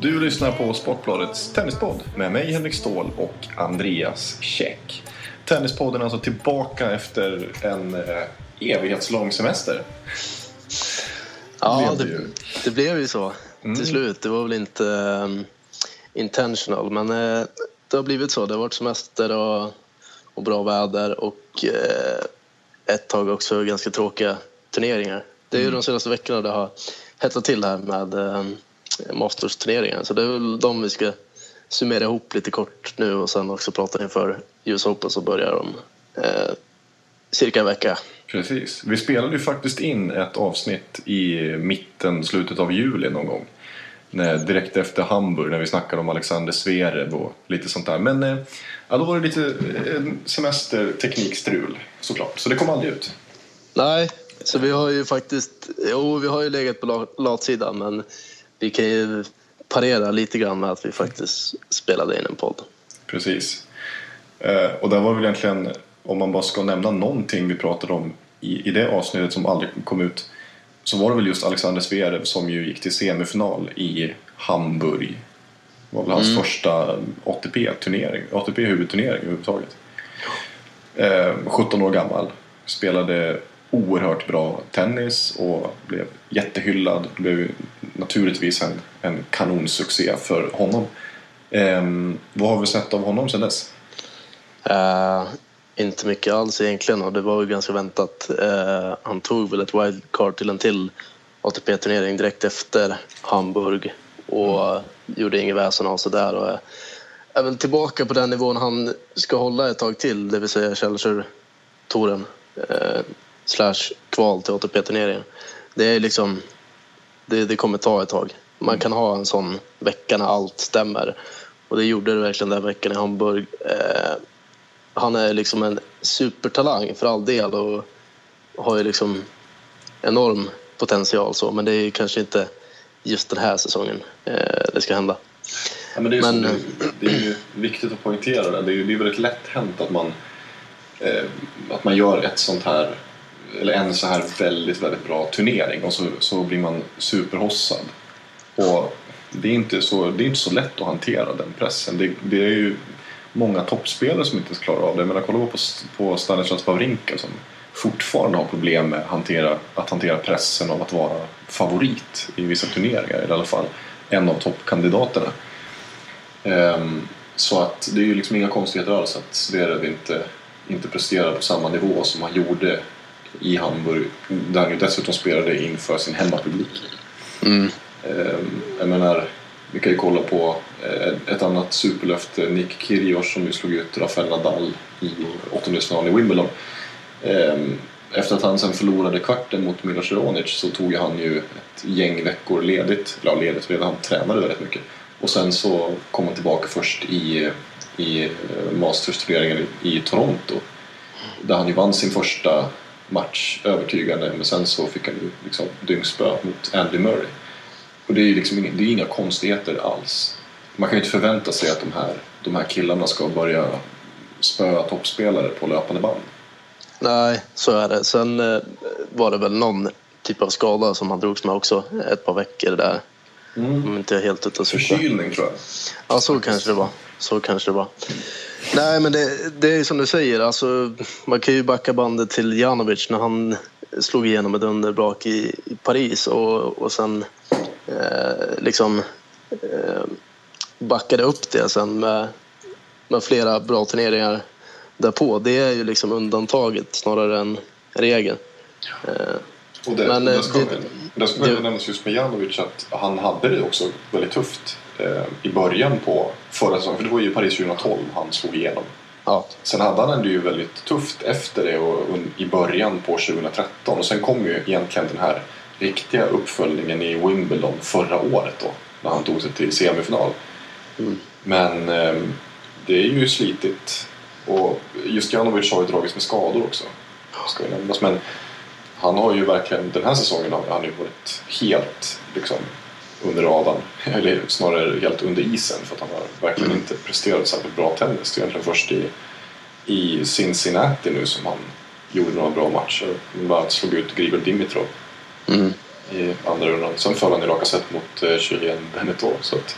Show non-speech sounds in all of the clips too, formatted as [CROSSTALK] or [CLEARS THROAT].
Du lyssnar på Sportbladets Tennispodd med mig Henrik Ståhl och Andreas Käck. Tennispodden är alltså tillbaka efter en eh, evighetslång semester. Ja, det det, det blev ju så till slut. Det var väl inte um, intentional, men eh, det har blivit så. Det har varit semester och, och bra väder och eh, ett tag också ganska tråkiga turneringar. Det är ju de senaste veckorna det har hettat till här med eh, Masters-turneringar. Så det är väl de vi ska summera ihop lite kort nu och sen också prata inför US Open som börjar om eh, cirka en vecka. Precis. Vi spelade ju faktiskt in ett avsnitt i mitten, slutet av juli någon gång. När, direkt efter Hamburg när vi snackade om Alexander Zverev och lite sånt där. Men eh, ja, då var det lite eh, semesterteknikstrul såklart. Så det kom aldrig ut. Nej, så vi har ju faktiskt... Jo, vi har ju legat på la- latsidan men vi kan ju parera lite grann med att vi faktiskt spelade in en podd. Precis. Eh, och där var väl egentligen, om man bara ska nämna någonting vi pratade om i, i det avsnittet som aldrig kom ut. Så var det väl just Alexander Zverev som ju gick till semifinal i Hamburg. Det var väl hans första ATP-turnering, ATP-huvudturnering överhuvudtaget. Eh, 17 år gammal. Spelade oerhört bra tennis och blev jättehyllad. Det blev naturligtvis en, en kanonsuccé för honom. Eh, vad har vi sett av honom sedan dess? Uh, inte mycket alls egentligen och det var ju ganska väntat. Uh, han tog väl ett wildcard till en till ATP-turnering direkt efter Hamburg och gjorde inget väsen av sig där. Och är- är väl tillbaka på den nivån han ska hålla ett tag till, det vill säga Challenger-touren eh, slash kval till ATP-turneringen. Det är liksom, det, det kommer ta ett tag. Man kan ha en sån vecka när allt stämmer och det gjorde det verkligen den veckan i Hamburg. Eh, han är liksom en supertalang för all del och har ju liksom enorm potential så men det är kanske inte just den här säsongen eh, det ska hända. Ja, men det, är Men- så, det, det är ju viktigt att poängtera det. Det är, ju- det är väldigt lätt hänt att man, eh, att man gör ett sånt här eller en så här väldigt, väldigt bra turnering och så, så blir man superhossad. Och det är, inte så, det är inte så lätt att hantera den pressen. Det, det är ju många toppspelare som inte ens klarar av det. Men kolla kollar på, på Stanislas Wawrinka som fortfarande har problem med att hantera, att hantera pressen av att vara favorit i vissa turneringar. Eller i alla fall en av toppkandidaterna. Um, så att det är ju liksom inga konstigheter alls att Zverev inte, inte presterar på samma nivå som han gjorde i Hamburg. Där han ju dessutom spelade inför sin hemmapublik. Mm. Ehm, jag menar, vi kan ju kolla på eh, ett annat superlöfte, Nick Kyrgios som ju slog ut Rafael Nadal i åttondelsfinalen i Wimbledon. Ehm, Efter att han sen förlorade kvarten mot Milos Raonic så tog han ju ett gäng veckor ledigt. Eller ledigt, redan han tränade väldigt mycket. Och sen så kom han tillbaka först i, i eh, Masters-turneringen i Toronto. Där han ju vann sin första match övertygande men sen så fick han ju liksom dyngspö mot Andy Murray. Och det är ju liksom inga, det är inga konstigheter alls. Man kan ju inte förvänta sig att de här, de här killarna ska börja spöa toppspelare på löpande band. Nej, så är det. Sen eh, var det väl någon typ av skada som han drogs med också ett par veckor där. Om inte helt ute och. Förkylning tror jag. Ja, så kanske det var. Så kanske det var. Nej, men det, det är som du säger. Alltså, man kan ju backa bandet till Janovic när han slog igenom ett underbrak i, i Paris och, och sen eh, liksom eh, backade upp det sen med, med flera bra turneringar därpå. Det är ju liksom undantaget snarare än regel. Eh, Och det, Men, det eh, ska, det- det, det ska det- nämnas just med Janovic att han hade det också väldigt tufft i början på förra säsongen. För det var ju Paris 2012 han slog igenom. ja, Sen hade han det ju väldigt tufft efter det och i början på 2013. Och sen kom ju egentligen den här riktiga uppföljningen i Wimbledon förra året då. När han tog sig till semifinal. Men eh, det är ju slitigt. Och just Janovic har ju dragits med skador också. Ska ju nämnas. Men han har ju verkligen, den här säsongen har han ju varit helt liksom under radarn. Eller snarare helt under isen för att han har verkligen inte presterat särskilt bra tennis. Det är egentligen först i, i Cincinnati nu som han gjorde några bra matcher. Bland slog ut Grigor Dimitrov Mm. i andra rundan. Sen föll han i raka set mot eh, Benetton. Så att...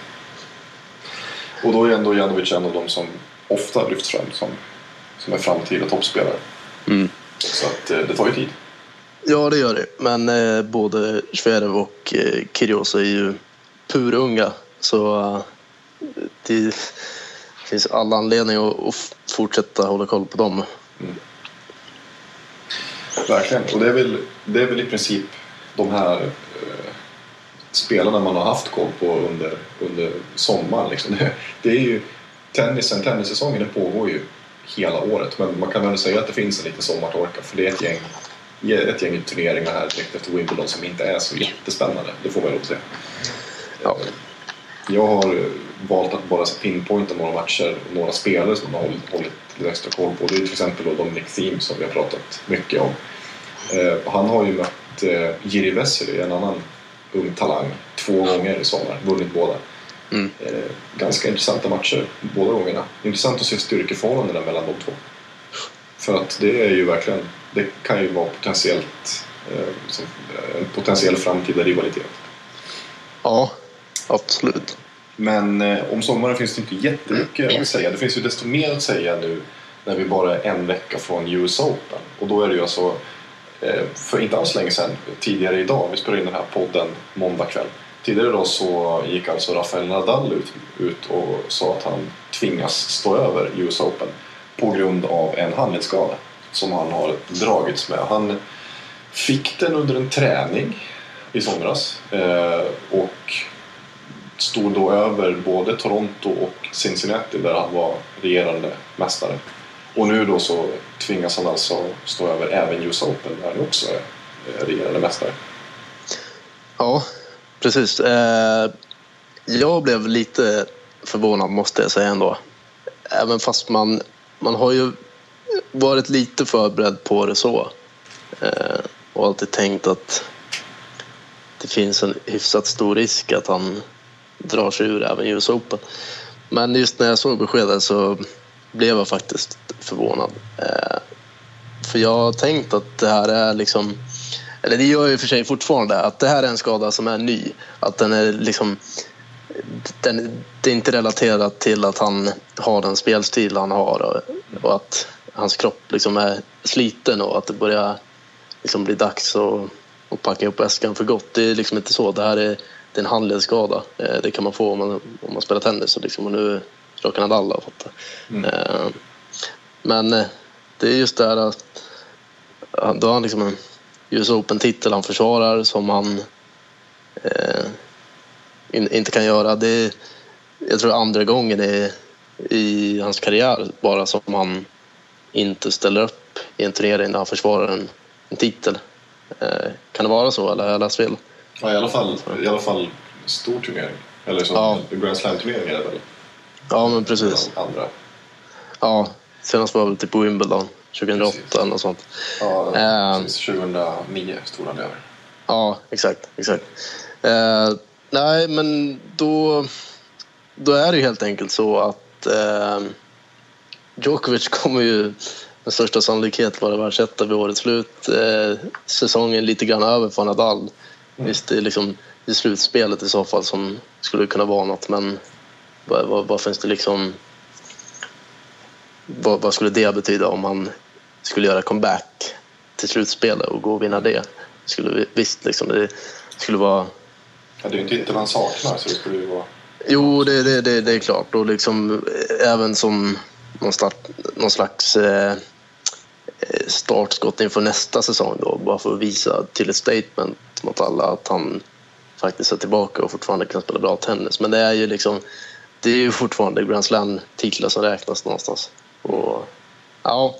Och då är ändå Janovic en av de som ofta lyfts fram som, som är framtida toppspelare. Mm. Så att eh, det tar ju tid. Ja, det gör det. Men eh, både Zverev och eh, Kyrgios är ju purunga. Så eh, det finns alla anledning att, att fortsätta hålla koll på dem. Mm. Verkligen. Och det är väl, det är väl i princip de här eh, spelarna man har haft koll på under, under sommaren. Liksom. Det, det är ju tennisen, tennissäsongen den pågår ju hela året. Men man kan väl säga att det finns en liten sommartorka för det är ett gäng, ett gäng turneringar här direkt efter Wimbledon som inte är så jättespännande. Det får man lov att säga. Ja. Jag har eh, valt att bara pinpointa några matcher och några spelare som man har hållit, lite extra koll på. Det är till exempel då Dominic Thiem som vi har pratat mycket om. Eh, han har ju mött eh, Jiri Vesely, en annan ung talang, två gånger i sommar. Vunnit båda. Mm. Eh, ganska intressanta matcher båda gångerna. Intressant att se styrkeförhållandena mellan de två. För att det är ju verkligen, det kan ju vara potentiellt, eh, som, eh, en potentiell framtida rivalitet. Ja, absolut. Men eh, om sommaren finns det inte jättemycket att säga. Det finns ju desto mer att säga nu när vi bara är en vecka från US Open. Och då är det ju alltså, för inte alls länge sedan, tidigare idag, vi spelar in den här podden måndag kväll. Tidigare idag så gick alltså Rafael Nadal ut, ut och sa att han tvingas stå över US Open på grund av en handledsskada som han har dragits med. Han fick den under en träning i somras eh, och stod då över både Toronto och Cincinnati där han var regerande mästare. Och nu då så tvingas han alltså stå över även US Open där han också är eh, regerande mästare. Ja, precis. Eh, jag blev lite förvånad måste jag säga ändå. Även fast man, man har ju varit lite förberedd på det så. Eh, och alltid tänkt att det finns en hyfsat stor risk att han drar sig ur även US Open. Men just när jag såg beskedet så blev jag faktiskt förvånad. Eh, för jag har tänkt att det här är liksom eller det gör jag i och för sig fortfarande, att det här är en skada som är ny. Att den är liksom... Den, det är inte relaterat till att han har den spelstil han har och, och att hans kropp liksom är sliten och att det börjar liksom bli dags att, att packa upp väskan för gott. Det är liksom inte så. Det här är, det är en handledsskada. Eh, Det kan man få om man, om man spelar tennis och, liksom, och nu råkar Nadal ha fått det. Mm. Eh, Men eh, det är just det här att då har han liksom en US Open-titel han försvarar som han eh, in, inte kan göra. Det är, jag tror andra gången i, i hans karriär bara som han inte ställer upp i en turnering där han försvarar en, en titel. Eh, kan det vara så eller har jag läst fel? Ja, i alla fall, i alla fall stor turnering. Eller så, Ja. Grand Slam-turnering är det väl? Ja men precis. Andra. Ja, senast var det typ Wimbledon 2008 Precis. eller något sånt. Ja, Ehm. precis. 2009 stod han över. Ja, exakt. exakt. Eh, nej, men då, då är det ju helt enkelt så att eh, Djokovic kommer ju med största sannolikhet vara världsetta vid årets slut. Eh, säsongen lite grann över för Nadal. Visst, det är liksom i slutspelet i så fall som skulle kunna vara något, men vad, vad, vad finns det liksom... Vad, vad skulle det betyda om han skulle göra comeback till slutspelet och gå och vinna det? Skulle vi, visst, liksom, det skulle vara... Ja, det är ju inte titeln han saknar så det skulle ju vara... Jo, det, det, det, det är klart. Och liksom, även som någon, start, någon slags eh, eh, startskott inför nästa säsong då, bara för att visa till ett statement mot alla att han faktiskt är tillbaka och fortfarande kan spela bra tennis. Men det är ju liksom, det är ju fortfarande Grand Slam-titlar som räknas någonstans. Och, ja,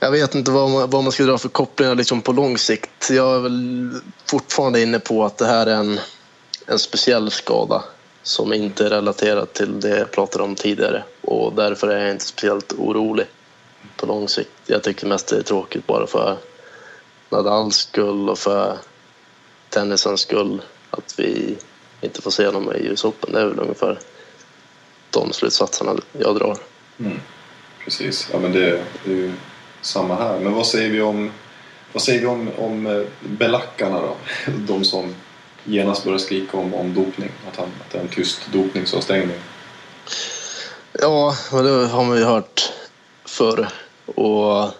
jag vet inte vad man, vad man ska dra för kopplingar liksom på lång sikt. Jag är väl fortfarande inne på att det här är en, en speciell skada som inte är relaterat till det jag pratade om tidigare. Och därför är jag inte speciellt orolig på lång sikt. Jag tycker mest det är tråkigt bara för Nadals skull och för tennisens skull att vi inte får se honom i US Open. Det är väl ungefär de slutsatserna jag drar. Mm. Precis, ja men det, det är ju samma här. Men vad säger vi om, vad säger vi om, om eh, belackarna då? [LAUGHS] De som genast börjar skrika om, om dopning, att, han, att det är en tyst dopningsavstängning. Ja, men det har man ju hört förr. Och...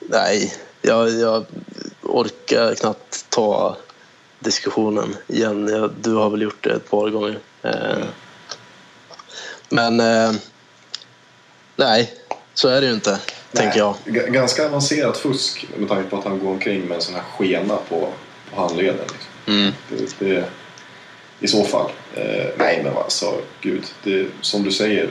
Nej, jag, jag orkar knappt ta diskussionen igen. Jag, du har väl gjort det ett par gånger. Eh, Men eh, nej, så är det ju inte, tänker jag. Ganska avancerat fusk med tanke på att han går omkring med en sån här skena på handleden. Liksom. Mm. Det, det, I så fall. Eh, nej men alltså, gud. Det, som du säger.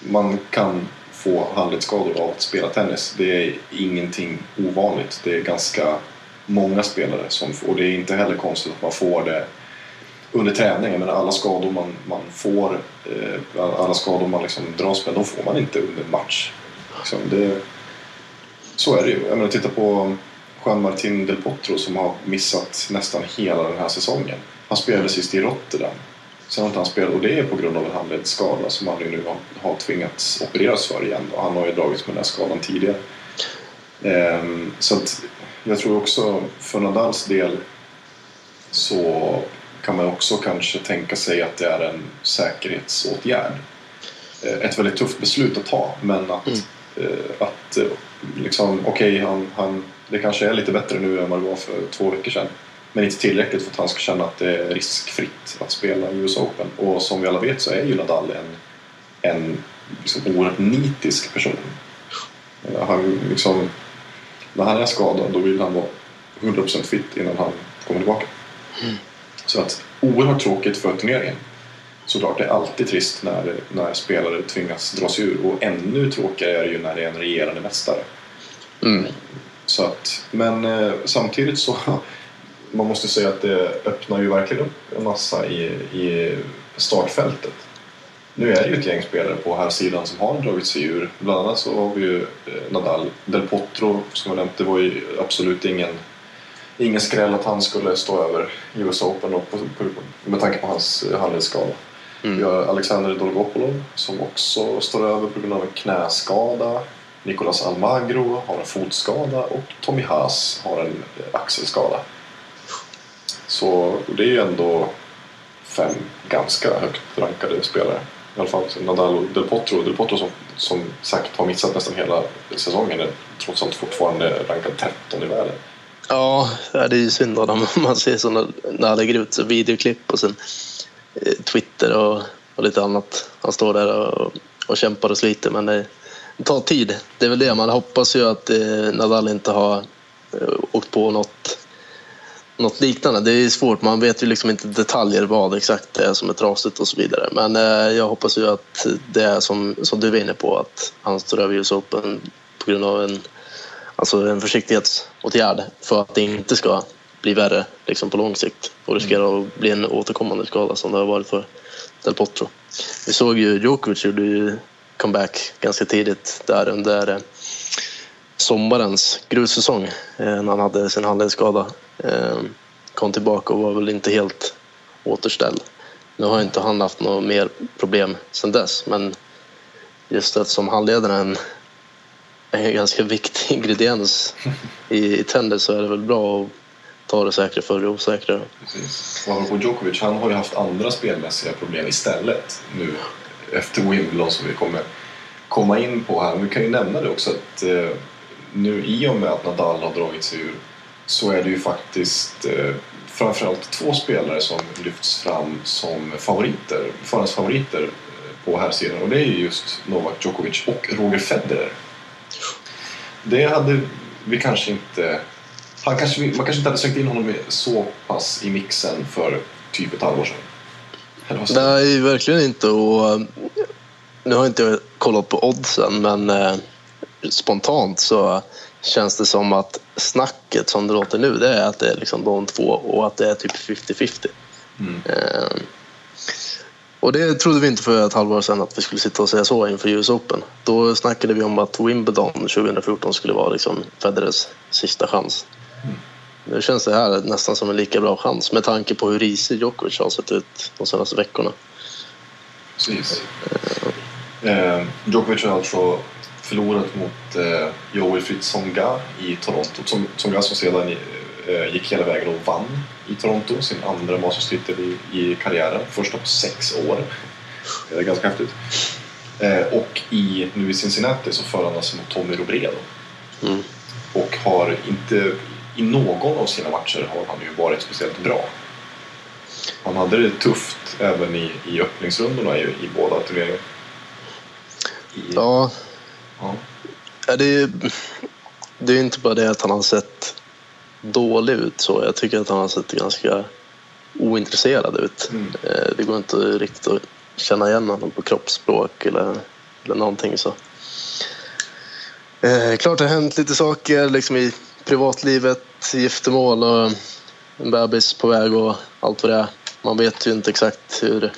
Man kan få handledsskador av att spela tennis. Det är ingenting ovanligt. Det är ganska många spelare som får, och det är inte heller konstigt att man får det under träning. Men alla skador man, man får, eh, alla skador man liksom dras med, de får man inte under match. Liksom det, så är det ju. Jag menar, titta på Juan Martin Del Potro som har missat nästan hela den här säsongen. Han spelade sist i Rotterdam. Sen har inte han spelat och det är på grund av en handledsskada som han nu har, har tvingats opereras för igen. Och han har ju dragits med den här skadan tidigare. Ehm, så att jag tror också för Nadals del så kan man också kanske tänka sig att det är en säkerhetsåtgärd. Eh, Ett väldigt tufft beslut att ta men att, Mm. eh, att eh, liksom, okej, han, han, det kanske är lite bättre nu än vad det var för två veckor sedan. Men inte tillräckligt för att han ska känna att det är riskfritt att spela US Open. Och som vi alla vet så är ju Nadal en, en liksom oerhört nitisk person. Han liksom, när han är skadad då vill han vara 100% fit innan han kommer tillbaka. Så att oerhört tråkigt för turneringen. Såklart, det är alltid trist när, när spelare tvingas dra sig ur och ännu tråkigare är det ju när det är en regerande mästare. Mm. Så att, men eh, samtidigt så [LAUGHS] man måste säga att det öppnar ju verkligen upp en massa i, i startfältet. Nu är det ju ett gäng spelare på här sidan som har dragit sig ur. Bland annat så har vi ju eh, Nadal. Del Potro som jag nämnde var ju absolut ingen, ingen skräll att han skulle stå över US Open och på, på, med tanke på hans eh, handledsskada. Mm. Vi har Alexander Dolgopolov som också står över på grund av en knäskada. Nicolas Almagro har en fotskada och Tommy Haas har en axelskada. Så det är ju ändå fem ganska högt rankade spelare. I alla fall Nadal och Del Potro. Del Potro som, som sagt har missat nästan hela säsongen är trots allt fortfarande rankad 13 i världen. Ja, det är ju synd om [LAUGHS] man ser sådana när han lägger ut så videoklipp och sen eh, Twitter och, och lite annat. Han står där och, och kämpar och sliter men det, det tar tid. Det är väl det man hoppas ju att eh, Nadal inte har eh, åkt på något, något liknande. Det är svårt, man vet ju liksom inte detaljer vad exakt det är som är trasigt och så vidare. Men eh, jag hoppas ju att det är som, som du var inne på att han står över US Open på grund av en Alltså en försiktighetsåtgärd för att det inte ska bli värre liksom på lång sikt och riskera att bli en återkommande skada som det har varit för Del Potro. Vi såg ju Djokovic gjorde ju comeback ganska tidigt där under eh, sommarens grussäsong eh, när han hade sin handledsskada. Eh, kom tillbaka och var väl inte helt återställd. Nu har inte han haft något mer problem sedan dess men just att som handledaren en en ganska viktig [LAUGHS] ingrediens i, i tennis så är det väl bra att ta det säkra för det osäkra. Precis. Och på Djokovic, han har ju haft andra spelmässiga problem istället nu efter Wimbledon som vi kommer komma in på här. Men vi kan ju nämna det också att eh, nu i och med att Nadal har dragit sig ur så är det ju faktiskt eh, framförallt två spelare som lyfts fram som favoriter, förhandsfavoriter eh, på här sidan och det är ju just Novak Djokovic och Roger Federer. Det hade vi kanske inte... Han kanske, man kanske inte hade sökt in honom så pass i mixen för typ ett halvår sedan. Eller vad säger du? Nej, verkligen inte. Och, eh, nu har inte jag kollat på oddsen men eh, spontant så känns det som att snacket som det låter nu det är att det är liksom de två och att det är typ 50-50. Mm. Eh, Och det trodde vi inte för ett halvår sedan att vi skulle sitta och säga så inför US Open. Då snackade vi om att Wimbledon 2014 skulle vara liksom Federers sista chans. Nu känns det här nästan som en lika bra chans med tanke på hur risig Djokovic har sett ut de senaste veckorna. Precis. Eh, Djokovic har alltså förlorat mot eh, Joel Fritz Tsonga i Toronto. Tsonga som sedan eh, gick hela vägen och vann i Toronto, sin andra Masters-titel i, i karriären. Första på sex år. Det är ganska häftigt. Eh, och i, nu i Cincinnati så för han alltså mot Tommy Robredo. Mm. Och har inte, i någon av sina matcher har han ju varit speciellt bra. Han hade det tufft även i, i öppningsrundorna i, i båda turneringarna. Ja, ja. Ja, det är ju det är inte bara det att han har sett dålig ut så. Jag tycker att han har sett ganska ointresserad ut. Mm. Eh, Det går inte riktigt att känna igen honom på kroppsspråk eller, eller någonting så. Eh, klart det har hänt lite saker liksom i privatlivet, giftermål och en bebis på väg och allt vad det är. Man vet ju inte exakt hur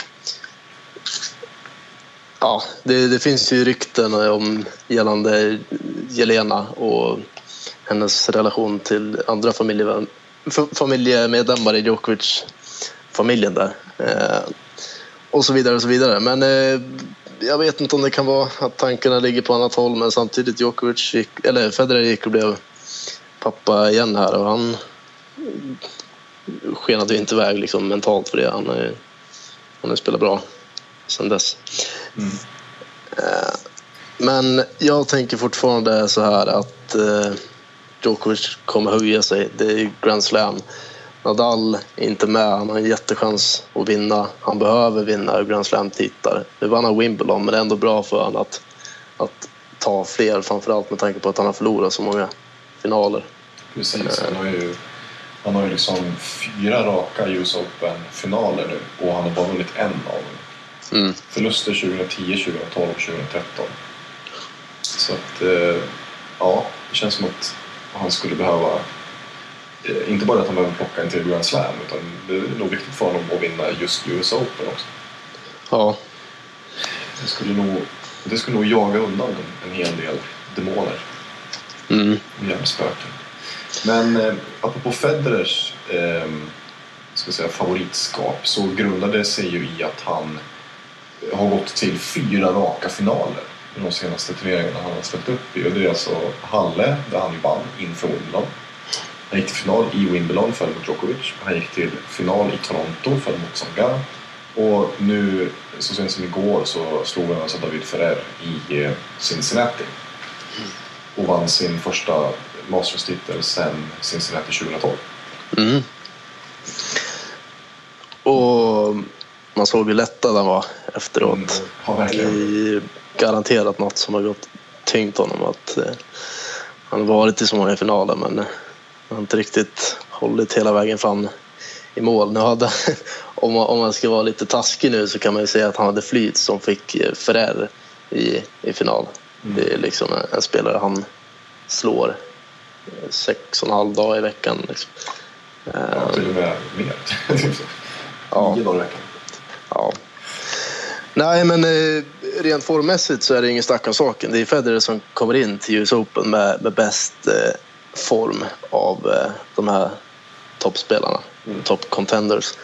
Ja, det, det finns ju rykten om gällande Jelena och hennes relation till andra familje, familjemedlemmar i Djokovic-familjen där. Eh, och så vidare och så vidare. Men eh, jag vet inte om det kan vara att tankarna ligger på annat håll men samtidigt Djokovic, gick, eller Federer gick och blev pappa igen här och han skenade inte iväg liksom mentalt för det. Han har han spelat bra sen dess. Mm. Eh, Men jag tänker fortfarande så här att eh, Djokovic kommer höja sig. Det är Grand Slam. Nadal är inte med. Han har en jättechans att vinna. Han behöver vinna Grand Slam-titlar. Nu vann han Wimbledon, men det är ändå bra för honom att, att ta fler. Framförallt med tanke på att han har förlorat så många finaler. Precis, han har ju, han har ju liksom fyra raka US Open-finaler nu och han har bara vunnit en av dem. Mm. Förluster 2010, 2012 och 2013. Så att, eh, ja, det känns som att han skulle behöva eh, inte bara att han behöver plocka en till Grand Slam utan det är nog viktigt för honom att vinna just US Open också. Ja, Det skulle nog, det skulle nog jaga undan en, en hel del demoner. mm. hjärnspöken. Men eh, apropå Federers eh, ska säga, favoritskap så grundade det sig ju i att han har gått till fyra raka finaler i de senaste turneringarna han har ställt upp i. Och det är alltså Halle, där han vann inför Wimbledon. Han gick till final i Wimbledon, föll mot Djokovic. Han gick till final i Toronto, föll mot Tsonga. Och nu, så sent som igår, så slog han alltså David Ferrer i eh, Cincinnati och vann sin första Masters-titel sedan Cincinnati 2012. Mm. Och man såg hur lättad han var efteråt. Mm. Det är garanterat något som har gått tyngt honom. Att, eh, han har varit i så många finaler men eh, han har inte riktigt hållit hela vägen fram i mål. Nu hade, [LAUGHS] om, man, om man ska vara lite taskig nu så kan man ju säga att han hade flyt som fick eh, Ferrer i, i final. Mm. Det är liksom en, en spelare han slår sex och en halv dag i veckan. Liksom. Ja, till och med mer. [LAUGHS] Ja. Nio dagar i veckan. Ja. Nej, men eh, rent formmässigt så är det ingen snack om saken. Det är Federer som kommer in till US Open med, med bäst eh, form av eh, de här toppspelarna, Mm. top contenders.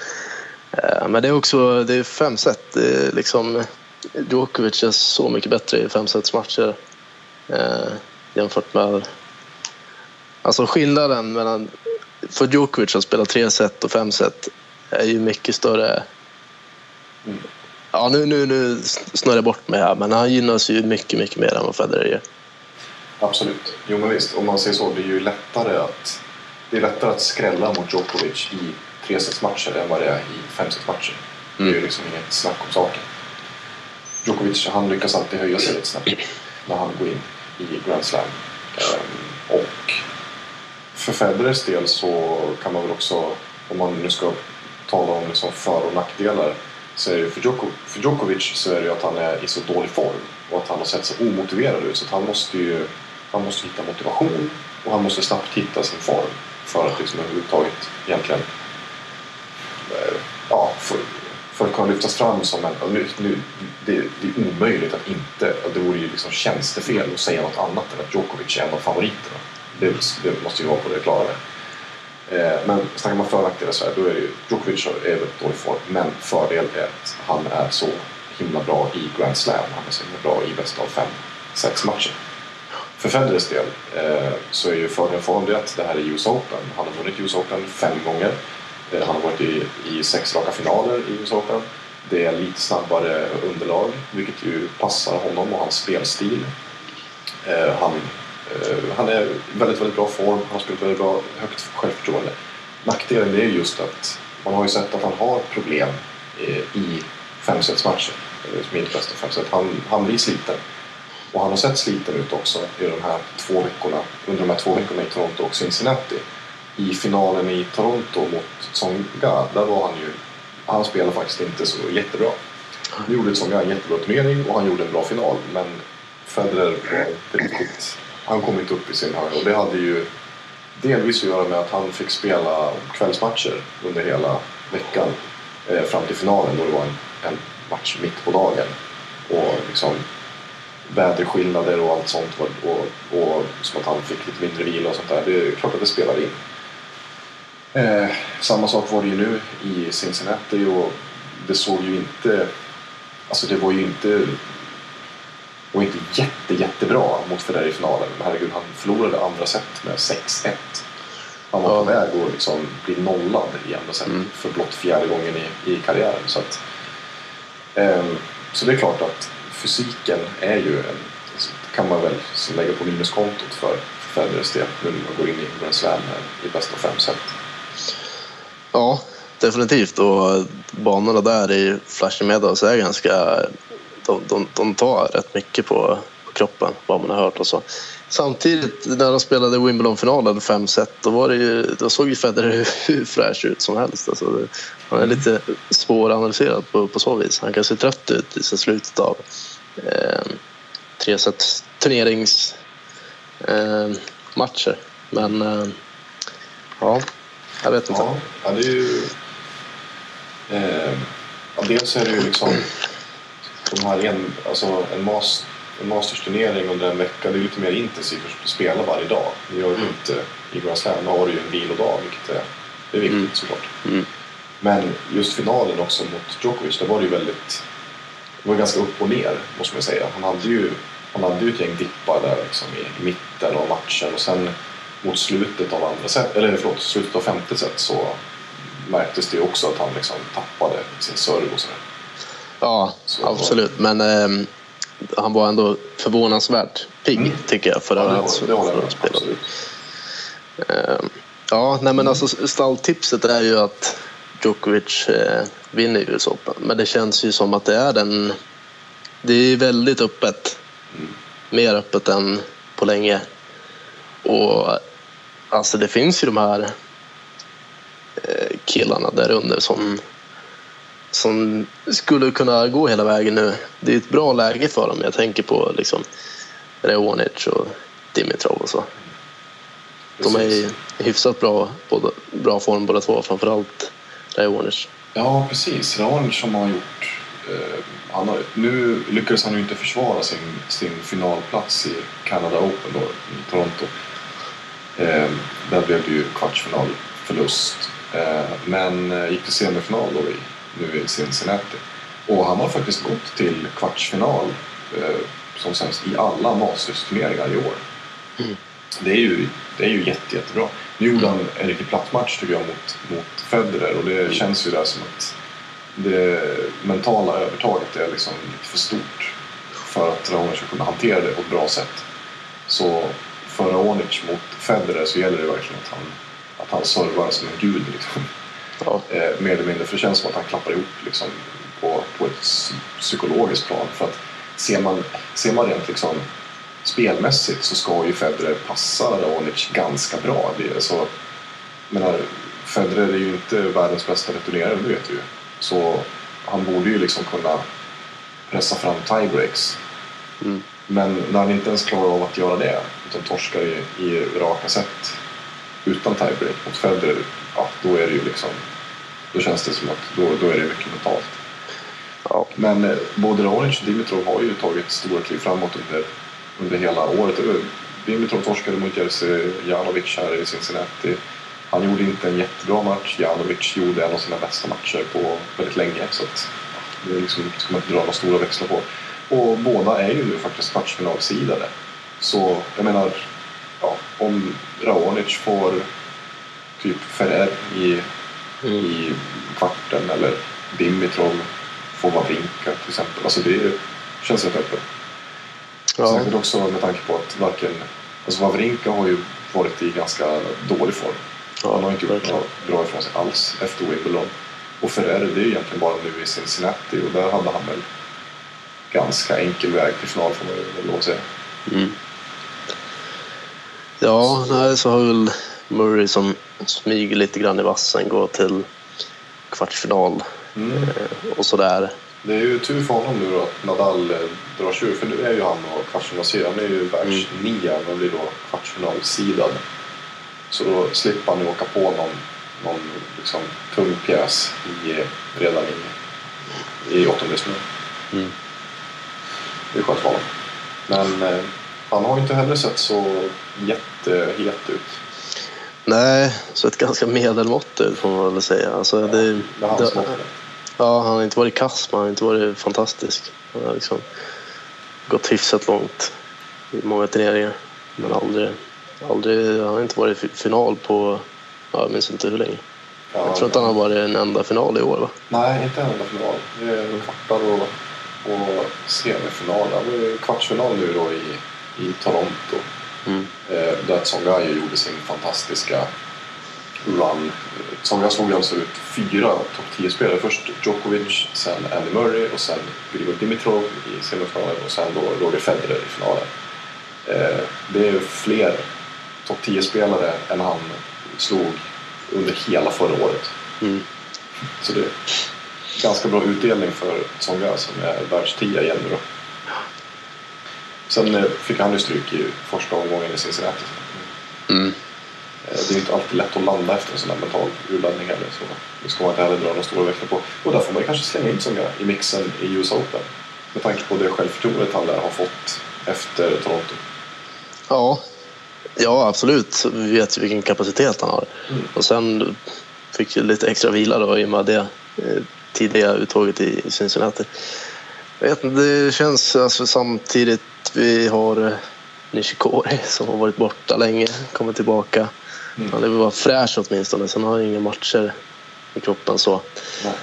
Men det är också det är fem set. Liksom, Djokovic är så mycket bättre i fem sets matcher eh, jämfört med... Alltså skillnaden mellan för Djokovic att spela tre set och fem set är ju mycket större Mm. Ja, nu, nu, nu snurrar jag bort mig här, men han gynnas ju mycket, mycket mer än vad Federer gör. Absolut. Jo men visst, om man säger så, det är ju lättare att, det är lättare att skrälla mot Djokovic i tresetsmatcher än vad det är i femsetsmatcher. Det är ju liksom inget snack om saken. Djokovic, han lyckas alltid höja sig lite snabbt när han går in i Grand Slam. Ehm, och för Federers del så kan man väl också, om man nu ska tala om liksom för och nackdelar, så är det ju för, Djoko, för Djokovic så är det ju att han är i så dålig form och att han har sett så omotiverad ut så att han måste ju han måste hitta motivation och han måste snabbt hitta sin form för att liksom överhuvudtaget egentligen eh, ja, för, för kunna lyftas fram som en... Nu, nu, det, det är omöjligt att inte... Det vore ju liksom tjänstefel att säga något annat än att Djokovic är en av favoriterna. Det, det måste ju vara på det klara med. Eh, men snackar man för nackdelar så här, då är det ju Djokovic är väldigt dålig form. Men fördel är att han är så himla bra i Grand Slam. Han är så himla bra i bästa av fem, sex matcher. För Federers del eh, så är ju fördelen för honom det att det här är US Open. Han har vunnit US Open fem gånger. Eh, han har varit i, i sex raka finaler i US Open. Det är lite snabbare underlag vilket ju passar honom och hans spelstil. Eh, han, Eh, han är väldigt, väldigt bra form. Han har spelat väldigt bra, högt självförtroende. Nackdelen är just att man har ju sett att han har problem eh, i femsetsmatchen. Eller som inte bästa femset. Han, han blir sliten. Och han har sett sliten ut också i de här två veckorna, under de här två veckorna i Toronto och Cincinnati. I finalen i Toronto mot Tsonga, där var han ju... Han spelade faktiskt inte så jättebra. Nu gjorde Tsonga en jättebra turnering och han gjorde en bra final, men Federer var inte riktigt... Han kom inte upp i sin höjd och det hade ju delvis att göra med att han fick spela kvällsmatcher under hela veckan eh, fram till finalen då det var en, en match mitt på dagen. Och liksom väderskillnader och allt sånt och, och, och som att han fick lite mindre vila och sånt där. Det är klart att det spelar in. Eh, samma sak var det ju nu i Cincinnati och det såg ju inte... Alltså det var ju inte var inte jätte, jättebra mot Federer i finalen. Men herregud, han förlorade andra set med 6-1. Han var på väg att liksom bli nollad i andra set Mm. för blott fjärde gången i, i karriären. Så, att, ehm, så det är klart att fysiken är ju en, det kan man väl lägga på minuskontot för Federers del nu när man går in i Grand Slam i bästa fem set. Ja, definitivt. Och banorna där i Flushing Meadows är ganska... De, de, de tar rätt mycket på, på kroppen, vad man har hört och så. Samtidigt, när de spelade Wimbledon-finalen fem set, då, var det ju, då såg ju Federer [LAUGHS] hur, fräsch ut som helst. Alltså, det, han är lite svåranalyserad på, på så vis. Han kan se trött ut i slutet av eh, tre set turneringsmatcher. Eh. Men eh, ja, jag vet inte. Ja, det är ju... Eh, dels är det ju liksom de här en, alltså en, mas, en mastersturnering under en vecka. Det är lite mer intensivt att spela varje dag. Det gör du inte i Grand Slam. Då har du ju en vilodag vilket är, det är viktigt Mm. såklart. Mm. Men just finalen också mot Djokovic, det var det ju väldigt... Det var ganska upp och ner måste man säga. Han hade ju, han hade ju ett gäng dippar där liksom i mitten av matchen och sen mot slutet av andra set, eller förlåt, slutet av femte set så märktes det också att han liksom tappade sin serve och sådär. Ja, Så- absolut. Men ehm, han var ändå förvånansvärt pigg Mm. tycker jag förra Ja, det, håller- det håller med spelet. absolut. Ehm, Ja, nej men alltså stalltipset är ju att Djokovic eh, vinner US Open. Men det känns ju som att det är den... Det är väldigt öppet. Mm. Mer öppet än på länge. Och alltså det finns ju de här eh, killarna där under som, som skulle kunna gå hela vägen nu. Det är ett bra läge för dem. Jag tänker på liksom Reonic och Dimitrov och så. De är i hyfsat bra, både, bra form båda två, framförallt Raonic. Ja, precis. Raonic som har gjort... Eh, han har, nu lyckades han ju inte försvara sin, sin finalplats i Canada Open då, i Toronto. Eh, där blev det ju kvartsfinalförlust. Eh, men eh, gick till semifinal då i, nu i Cincinnati. Och han har faktiskt gått till kvartsfinal eh, som sämst i alla Masters-turneringar i år. Mm. Det är ju, det är ju jätte, jättebra. Nu gjorde han en riktigt platt match tycker jag mot, mot Federer och det känns ju där som att det mentala övertaget är liksom lite för stort för att Raonic ska kunna hantera det på ett bra sätt. Så för Raonic mot Federer så gäller det verkligen att han, att han servar som en gud. Liksom. Ja, Eh, mer eller mindre, för det känns som att han klappar ihop liksom, på, på ett psy- psykologiskt plan. För att ser man, ser man rent liksom, spelmässigt så ska ju Federer passa Raonic ganska bra. Det, så, menar, Federer är ju inte världens bästa returnerare, det vet vi ju. Så han borde ju liksom kunna pressa fram tiebreaks. Mm. Men när han inte ens klarar av att göra det utan torskar i, i raka set utan tiebreak mot Federer, ja, då är det ju liksom då känns det som att då, då är det mycket mentalt. Ja. Men eh, både Raonic och Dimitrov har ju tagit stora kliv framåt under, under hela året. Eh, Dimitrov torskade mot Jerzy Janovic här i Cincinnati. Han gjorde inte en jättebra match. Janovic gjorde en av sina bästa matcher på väldigt länge. Så att, det liksom, ska man inte dra några stora växlar på. Och båda är ju nu faktiskt kvartsfinalsidade. Så jag menar, ja, om Raonic får typ Ferrer i, i kvarten eller Dimitrov får Wawrinka till exempel. Alltså det känns rätt öppet. Ja. Säkert också med tanke på att varken... Alltså Wawrinka har ju varit i ganska dålig form. Ja, Han har inte gjort verkligen. något bra ifrån sig alls efter Wimbledon. Och Ferrer, det är ju egentligen bara nu i Cincinnati och där hade han väl ganska enkel väg till final får man ju väl lov att säga. Ja, nej, så har väl Murray som smyger lite grann i vassen gå till kvartsfinal Mm. eh, och sådär. Det är ju tur för honom nu då att Nadal eh, drar sig ur, för nu är ju han och kvartsfinalsidad. Han är ju världsnia och blir då kvartsfinalsidad. Så då slipper han ju åka på någon, någon liksom, tung pjäs i, redan i, i åttondelsfinal. Mm. Det är skönt för honom. Men eh, han har ju inte heller sett så jättehet ut. Nej, så ett ganska medelmått ut får man väl säga. Alltså, det, Det det, ja, han har inte varit kass, men han har inte varit fantastisk. Han har liksom gått hyfsat långt i många turneringar. Men aldrig, aldrig, han har inte varit i final på, ja, jag minns inte hur länge. Ja, Jag tror inte han har varit en enda final i år va? Nej, inte en enda final. Det är kvartar och, och semifinal. Kvartsfinal nu då i, i Toronto. Mm. Eh, där Tsonga ju gjorde sin fantastiska run. Tsonga slog alltså ut fyra topp 10-spelare. Först Djokovic, sen Andy Murray och sen Grigor Dimitrov i semifinalen och sen då Roger Federer i finalen. Eh, det är fler topp 10-spelare än han slog under hela förra året. Mm. Så det är ganska bra utdelning för Tsonga som är världstia igen nu då. Sen eh, fick han ju stryk i första omgången i Cincinnati. Mm. Eh, Det är inte alltid lätt att landa efter en sån här mental urladdning heller. Så det ska man inte heller dra några stora växlar på. Och där får man kanske slänga in Tsonga i mixen i US Open. Med tanke på det självförtroendet han lär ha fått efter Toronto. Ja, ja absolut. Vi vet ju vilken kapacitet han har. Och sen fick ju lite extra vila då i och med det eh, tidiga uttåget i Cincinnati. Jag vet inte, det känns alltså samtidigt vi har eh, Nishikori som har varit borta länge, kommer tillbaka. Mm. Han är väl bara fräsch åtminstone, sen har han inga matcher i kroppen så. Nej.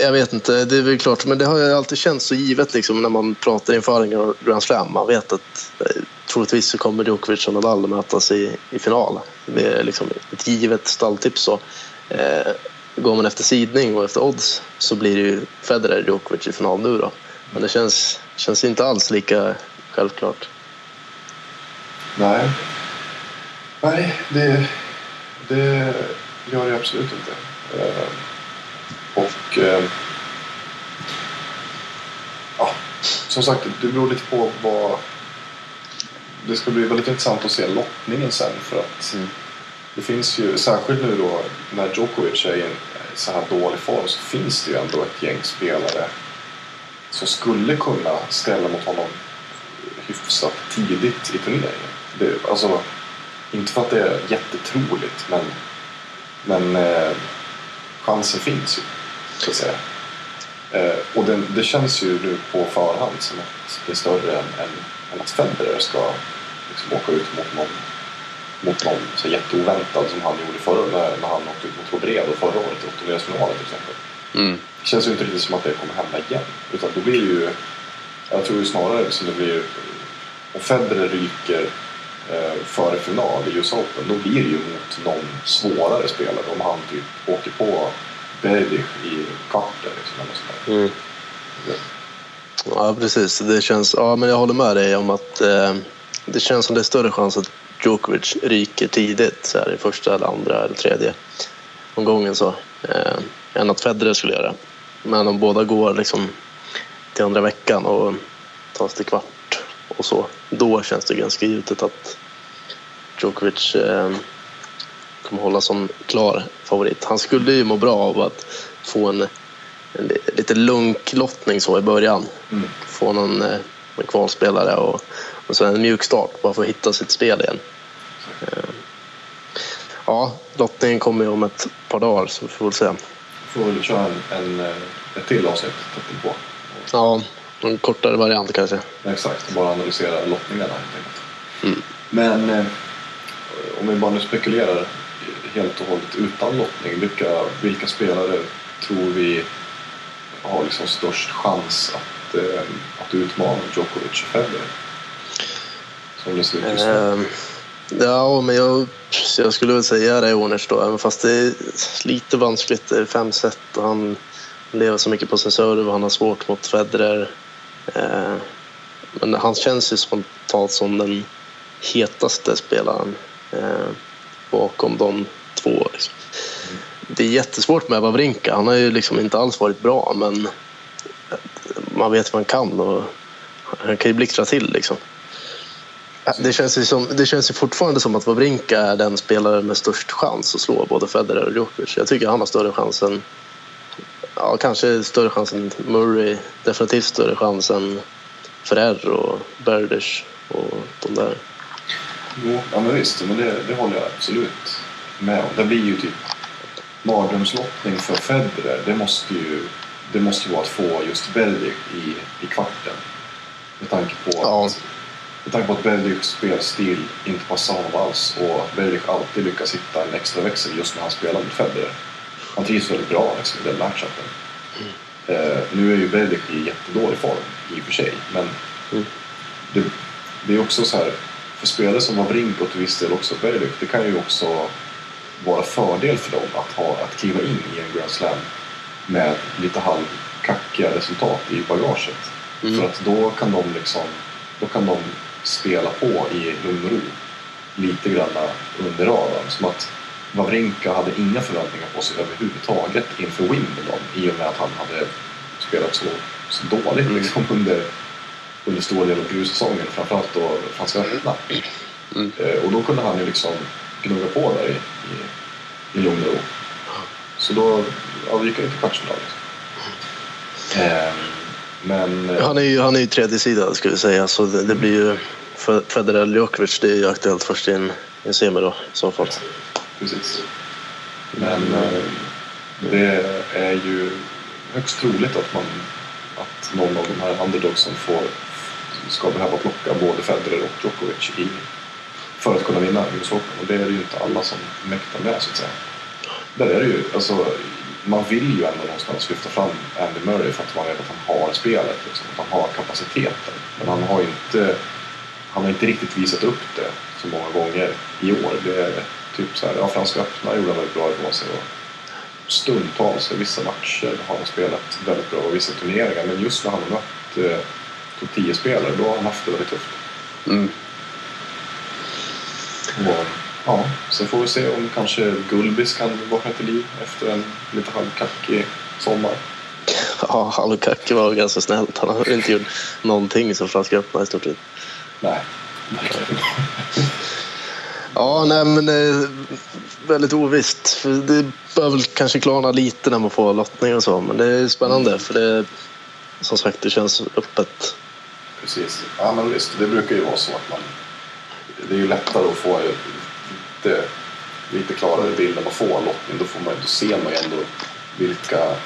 Jag vet inte, det är väl klart, men det har alltid känts så givet liksom, när man pratar inför en Grand Slam. Man vet att eh, troligtvis så kommer Djokovic och Nadal mötas i, i final. Det är liksom ett givet stalltips. Så. Eh, går man efter sidning och efter odds så blir det ju Federer Djokovic i final nu då. Men det känns, känns inte alls lika självklart. Nej. Nej, det, det gör det absolut inte. Eh, och eh, ja, som sagt, det beror lite på vad... Det ska bli väldigt intressant att se lottningen sen för att Mm. det finns ju, särskilt nu då när Djokovic är i en så här dålig form så finns det ju ändå ett gäng spelare som skulle kunna ställa mot honom hyfsat tidigt i turneringen. Det, alltså, inte för att det är jättetroligt men, men eh, chansen finns ju, så att säga. Eh, och den, det känns ju nu på förhand som att det är större än, än, än att Federer ska liksom åka ut mot någon, mot någon så jätteoväntad som han gjorde förra när, när han åkte ut mot Robredo förra året i åttondelsfinalen till exempel. Mm. Det känns ju inte riktigt som att det kommer hända igen. Utan då blir ju, jag tror ju snarare som det blir, om Federer ryker eh, före final i US Open, då blir det ju mot någon svårare spelare om han typ åker på Berdych i kvarten liksom, eller sådär. Mm. Ja, precis. Det känns, ja, men jag håller med dig om att eh, det känns som det är större chans att Djokovic ryker tidigt så här, i första, eller andra eller tredje omgången så, eh, än att Federer skulle göra. Men om båda går liksom till andra veckan och tas till kvart och så, då känns det ganska givet att Djokovic eh, kommer hålla som klar favorit. Han skulle ju må bra av att få en en li- lite lite lunklottning så i början. Mm. Få någon eh, en kvalspelare och, och sen en mjuk start bara för att hitta sitt spel igen. Eh, ja, lottningen kommer ju om ett par dagar så vi får väl se. Får väl köra en, en, eh, ett till avsnitt tätt på. Ja, en kortare variant kanske. Exakt, bara analysera lottningarna helt enkelt. Mm. Men eh, om vi bara nu spekulerar helt och hållet utan lottning. Vilka, vilka spelare tror vi har liksom störst chans att, eh, att utmana Djokovic och Federer? Som det ser ut just nu. Ja, men jag, jag skulle väl säga det då, även fast det är lite vanskligt. Det är fem set och han lever så mycket på sin serve och han har svårt mot Federer. Eh, men han känns ju spontant som den hetaste spelaren eh, bakom de två. Det är jättesvårt med Wawrinka. Han har ju liksom inte alls varit bra, men man vet vad han kan och han kan ju blixtra till liksom. Det känns, ju som, det känns ju fortfarande som att Wawrinka är den spelare med störst chans att slå både Federer och Djokovic. Jag tycker han har större chans än ja, kanske större chans än Murray. Definitivt större chans än Ferrer och Berdych och de där. Jo, ja men visst, men det, det håller jag absolut med om. Det blir ju typ mardrömslottning för Federer. Det måste ju, det måste ju vara att få just Berdik i, i kvarten. Med tanke på Ja. att, med tanke på att Berdiks spelstil inte passar honom alls och Berdik alltid lyckas hitta en extra växel just när han spelar mot Federer. Han trivs väldigt bra liksom, i den matchupen. Eh, nu är ju Berdik i jättedålig form i och för sig, men Mm. det, det är också så här, för spelare som Wawrinka och till viss del också Berdik, det kan ju också vara fördel för dem att, ha, att kliva in i en Grand Slam med lite halvkackiga resultat i bagaget. Mm. För att då kan de liksom, då kan de spela på i lugn och ro lite grann under radarn. Som att Wawrinka hade inga förväntningar på sig överhuvudtaget inför Wimbledon i och med att han hade spelat så, så dåligt Mm. liksom, under, under stora delar av grussäsongen, framförallt då Franska öppna. Mm. Eh, och då kunde han ju liksom gnugga på där i, i, i lugn och ro. Så då ja, vi gick han ju till kvartsfinal. Liksom. Ehm, men eh, Han är ju, han är ju tredje sida skulle jag säga så det, det blir ju för Federer Djokovic det är ju aktuellt först i en, en semi då i så fall. Precis. Men eh, det är ju högst troligt att, man, att någon av de här underdogsen får, ska behöva plocka både Federer och Djokovic i, för att kunna vinna US Open. Och det är det ju inte alla som mäktar med så att säga. Där är det ju, alltså, man vill ju ändå någonstans lyfta fram Andy Murray för att man vet att han har spelet, liksom, att han har kapaciteten. Men han har inte, han har inte riktigt visat upp det så många gånger i år. Det är typ så här, ja, Franska öppna gjorde han väldigt bra ifrån sig. Och stundtals i vissa matcher har han spelat väldigt bra och vissa turneringar. Men just när han har mött eh, topp 10-spelare, då har han haft det väldigt tufft. Mm. Och, ja, sen får vi se om kanske Gulbis kan vakna till liv efter en lite halvkackig sommar. [LAUGHS] Ja, halvkackig var ganska snällt. Han har inte gjort någonting som Franska öppna i stort sett. Nej, verkligen. [LAUGHS] Ja, nej men eh, väldigt ovisst. För det bör väl kanske klarna lite när man får lottning och så. Men det är spännande för det som sagt det känns öppet. Precis. Ja, men visst, det brukar ju vara så att man... Det är ju lättare att få lite, lite klarare bild än man får av lottning. Då, får man, då ser man ju ändå vilka,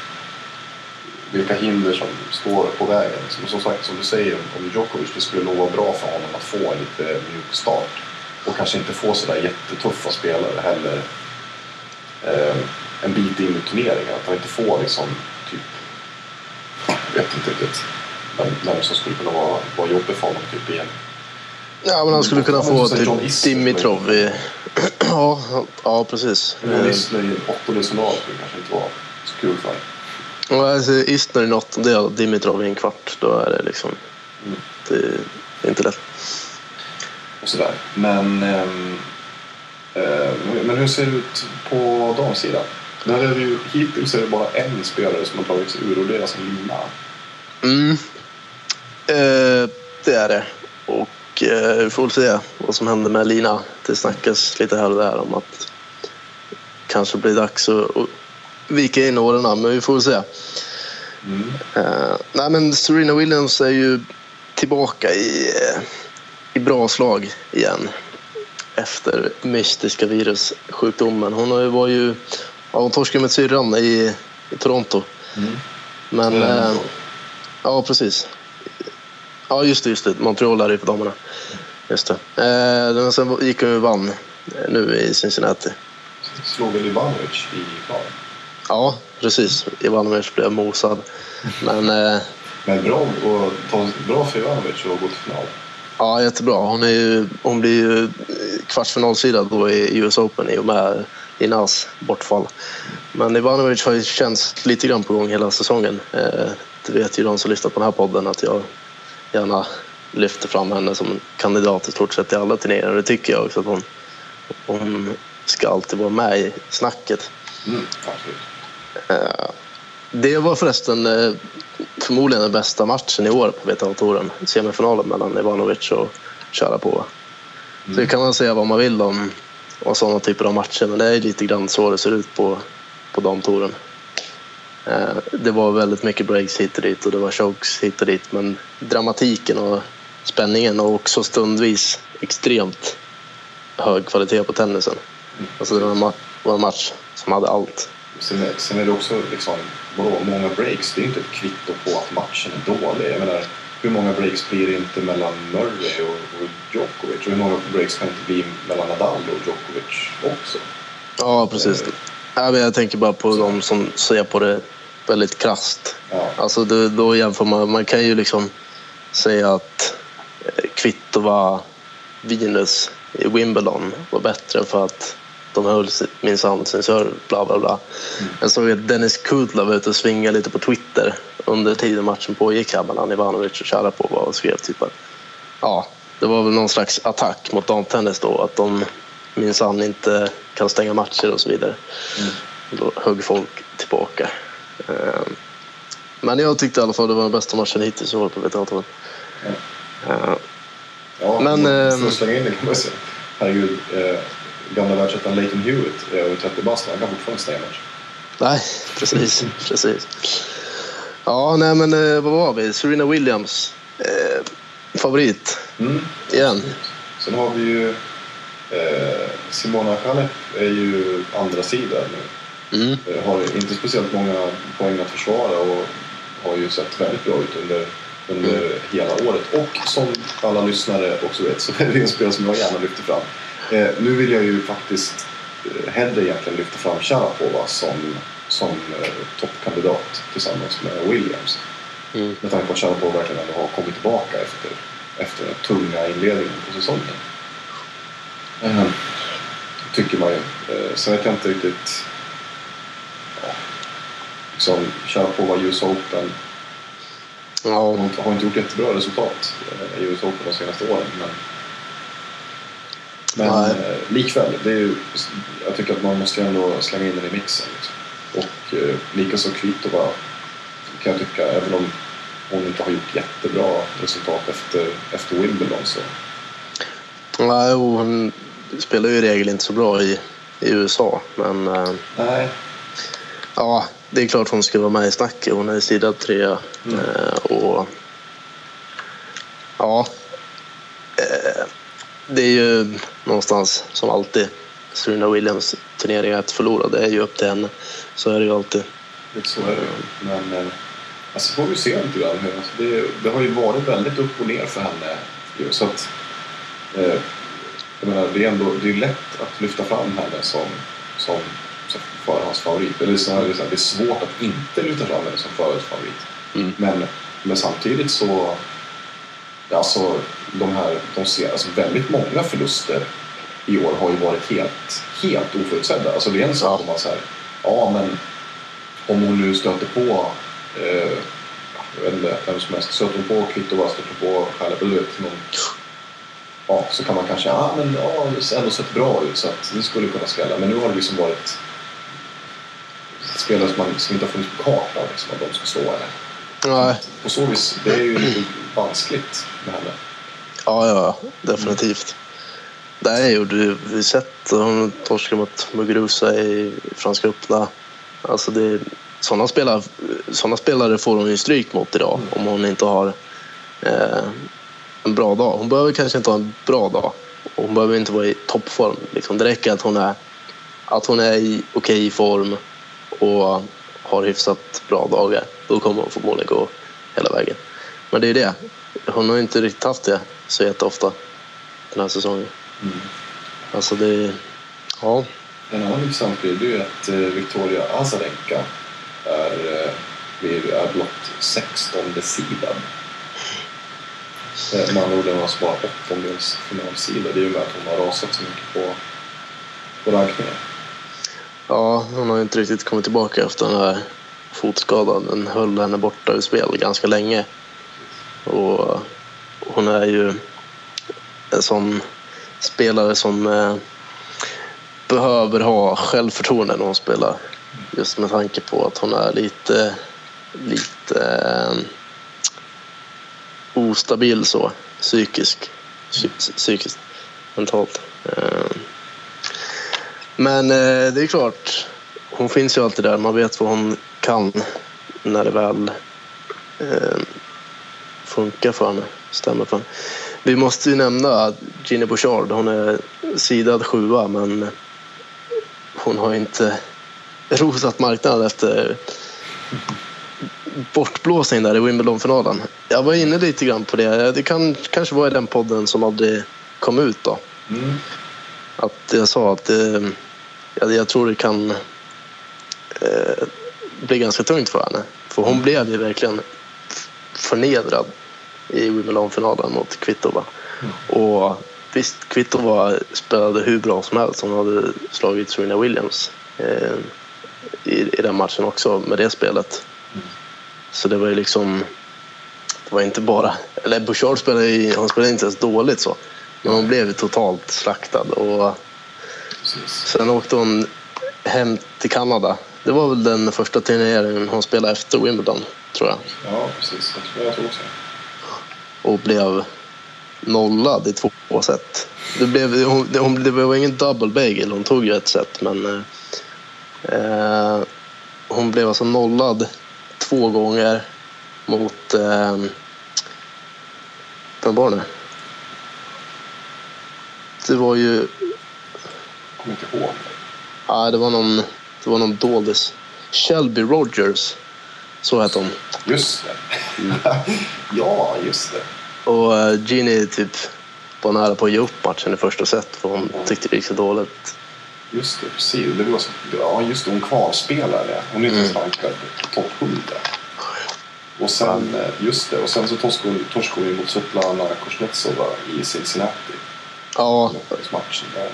vilka hinder som står på vägen. Som, som sagt, som du säger om, om Djokovic, det skulle nog vara bra för honom att få en lite mjuk start. Och kanske inte få sådär jättetuffa spelare heller eh, en bit in i turneringen. Att han inte får liksom typ... Jag vet inte riktigt vem, vem som skulle kunna vara, vara jobbig för honom typ i en Ja, men han skulle kunna Ja, få typ. Dimitrov i... [CLEARS THROAT] ja, ja, precis. Isner i åttondelsfinal skulle kanske inte vara så kul för. Och alltså, Isner i en åttondel och Dimitrov i en kvart. Då är det liksom... Mm. Det är inte lätt. Och sådär. Men, ehm, eh, men hur ser det ut på damsidan? Där är det ju, hittills är det bara en spelare som har tagit sig ur och det är alltså Lina. Mm. Eh, det är det. Och eh, vi får väl se vad som händer med Lina. Det snackas lite här och där om att kanske blir dags att, att vika in åren. Men vi får väl se. Mm. Eh, nej men Serena Williams är ju tillbaka i, eh, i bra slag igen. Efter mystiska virussjukdomen. Hon har ju- var ju, ja, hon torskade med syrran i, i Toronto. Mm. Men, Det är eh, ja precis. Ja just det, just det. Montreal är ju för damerna. Just det. Eh, men sen gick ju och vann eh, nu i Cincinnati. Slog väl Ivanovic i kvar. Ja, precis. Ivanovic blev mosad. Men eh, Men bra, och bra för Ivanovic att gå till final. ja, jättebra. Hon, är ju, hon blir ju kvartsfinalsida då i US Open i och med Inas bortfall. Men Ivanovic har ju känts lite grann på gång hela säsongen. Eh, det vet ju de som lyssnar på den här podden att jag gärna lyfter fram henne som kandidat i stort sett i alla turneringar. Det tycker jag också att hon, hon ska alltid vara med i snacket. Mm. Eh, Det var förresten eh, förmodligen den bästa matchen i år på WTA-touren. Semifinalen mellan Ivanovic och Sharapova. Så det kan man säga vad man vill om, om sådana typer av matcher men det är lite grann så det ser ut på, på damtouren. Eh, Det var väldigt mycket breaks hit och dit och det var chokes hit och dit men dramatiken och spänningen och också stundvis extremt hög kvalitet på tennisen. Alltså det var en, ma- var en match som hade allt. Sen är, sen är det också liksom, vadå, många breaks. Det är inte ett kvitto på att matchen är dålig. Jag menar, hur många breaks blir det inte mellan Murray och, och Djokovic? Och hur många breaks kan det inte bli mellan Nadal och Djokovic också? Ja, precis. Men Jag tänker bara på de som ser på det väldigt krasst. Ja, Alltså det, då jämför man, man kan ju liksom säga att eh, Kvitova, Venus i Wimbledon var bättre för att de höll minsann sin serve, bla bla bla. Jag såg att Dennis Kudla var ute och svingade lite på Twitter under tiden matchen pågick här mellan Ivanovic och Sharapova och skrev typ att ja, det var väl någon slags attack mot damtennis då, att de minsann inte kan stänga matcher och så vidare. Då högg folk tillbaka. Eh, Men jag tyckte i alla fall det var den bästa matchen hittills i år på WTA-touren. Eh, ja Men, för ehm, slänga in det kan man säga. Herregud, eh, gamla världsettan Leighton Hewitt är över 30 bast. Han kan fortfarande stänga match. Nej, precis. [LAUGHS] precis. Ja, nej men eh, vad var vi? Serena Williams. Eh, favorit. Mm. Igen. Sen har vi ju eh, Simona Halep är ju andra sidan nu. Mm. Eh, Har inte speciellt många poäng att försvara och har ju sett väldigt bra ut under, under hela året. Och som alla lyssnare också vet så är det en spelare som jag gärna lyfter fram. Eh, nu vill jag ju faktiskt eh, hellre egentligen lyfta fram Sharapova som, som eh, toppkandidat tillsammans med Williams. Mm. Med tanke på att Sharapova verkligen ändå har kommit tillbaka efter, efter den tunga inledningen på säsongen. Eh, tycker man ju. Eh, sen vet jag inte riktigt... Ja, liksom, Sharapova US Open Ja, har inte, har inte gjort jättebra resultat eh, i US Open de senaste åren. Men, men Nej. eh, likväl, det är ju, jag tycker att man måste ändå slänga in den i mixen. Liksom. Och eh, likaså Kvitova kan jag tycka, även om hon inte har gjort jättebra resultat efter, efter Wimbledon så nej, och hon spelar ju i regel inte så bra i, i USA. Men eh, nej, ja, det är klart hon ska vara med i snacket. Hon är sidad trea. Mm. Eh, och ja, eh, det är ju någonstans som alltid Serena Williams turnering att förlora. Det är ju upp till henne. Så är det ju alltid. lite så är det ju. Men eh, alltså får vi se lite grann. Alltså, det, det har ju varit väldigt upp och ner för henne. Så att, eh, jag menar, det är ändå det är lätt att lyfta fram henne som, som, förhandsfavorit. Eller så här, det är så här, det är svårt att inte lyfta fram henne som förhandsfavorit. Mm. Men, men samtidigt så... Alltså, de här, de ser, alltså väldigt många förluster i år har ju varit helt, helt oförutsedda. Alltså det är en sak om man säger ja men om hon nu stöter på eh, jag vet inte, vem som helst, stöter hon på Kvitova, stöter på Halep eller du vet, någon, ja, så kan man kanske, ja men ja, det har ändå sett bra ut så att det skulle kunna skälla. Men nu har det liksom varit spelare som, man, som inte har funnits på kartan liksom, att de ska slå henne. Nej, På så vis, det är ju lite vanskligt med henne. ja, ja, definitivt. Det är ju, du, vi har sett hon torskade mot Muguruza i Franska öppna. Alltså det, sådana, spelare, sådana spelare får hon ju stryk mot idag om hon inte har eh, en bra dag. Hon behöver kanske inte ha en bra dag. Hon behöver inte vara i toppform. Liksom. Det räcker att hon är, att hon är i okej form och har hyfsat bra dagar. Då kommer hon förmodligen gå hela vägen. Men det är det. Hon har inte riktigt haft det så jätteofta den här säsongen. Alltså det... Ja. En annan intressant grej det är ju att eh, Victoria Azarenka är, eh, är blott 16 sidad. Eh, Med andra ord är hon alltså bara åttondelsfinalsida. Det är ju med att hon har rasat så mycket på, på rankningen. Ja, hon har ju inte riktigt kommit tillbaka efter den här fotskadan. Den höll henne borta ur spel ganska länge. Och hon är ju en sån spelare som eh, behöver ha självförtroende när hon spelar. Just med tanke på att hon är lite, lite eh, ostabil så, psykisk, psykiskt, mentalt. Eh, men eh, det är klart, hon finns ju alltid där. Man vet vad hon kan när det väl eh, funkar för henne, stämmer för henne. Vi måste ju nämna Ginny Bouchard. Hon är sidad sjua men hon har inte [LAUGHS] rosat marknaden efter bortblåsning där i Wimbledon-finalen. Jag var inne lite grann på det. Det kan kanske var i den podden som aldrig kom ut då. Mm. Att jag sa att eh, jag, jag tror det kan eh, bli ganska tungt för henne. För hon blev ju verkligen förnedrad i Wimbledon-finalen mot Kvitova. Och visst, Kvitova spelade hur bra som helst. Hon hade slagit Serena Williams eh, i, i den matchen också med det spelet. Så det var ju liksom... Det var inte bara... Eller Bouchard spelade, ju- hon spelade inte ens dåligt så. Men hon blev ju totalt slaktad. Och Precis. Sen åkte hon hem till Kanada. Det var väl den första turneringen hon spelade efter Wimbledon, tror jag. Ja, precis. Jag tror, jag tror också. Och blev nollad i två set. Det, blev, hon, det, hon, det var ingen double bagel, hon tog ju ett set men eh, eh, hon blev alltså nollad två gånger mot eh, vem var det? Det var ju kommer inte ihåg. Ja, det var någon, det var någon doldis. Shelby Rogers, så hette hon. Just det. [LAUGHS] ja, just det. Och eh, Ginny typ var nära på att ge upp matchen i första set för hon tyckte det gick så dåligt. Just det, precis. Det var så, ja, just det. Hon kvalspelade. Hon är inte ens rankad topp 100. Och sen, eh, just det. Och sen så torskade hon- torskade hon ju mot Svetlana Kuznetsova i Cincinnati. Ja, matchen där.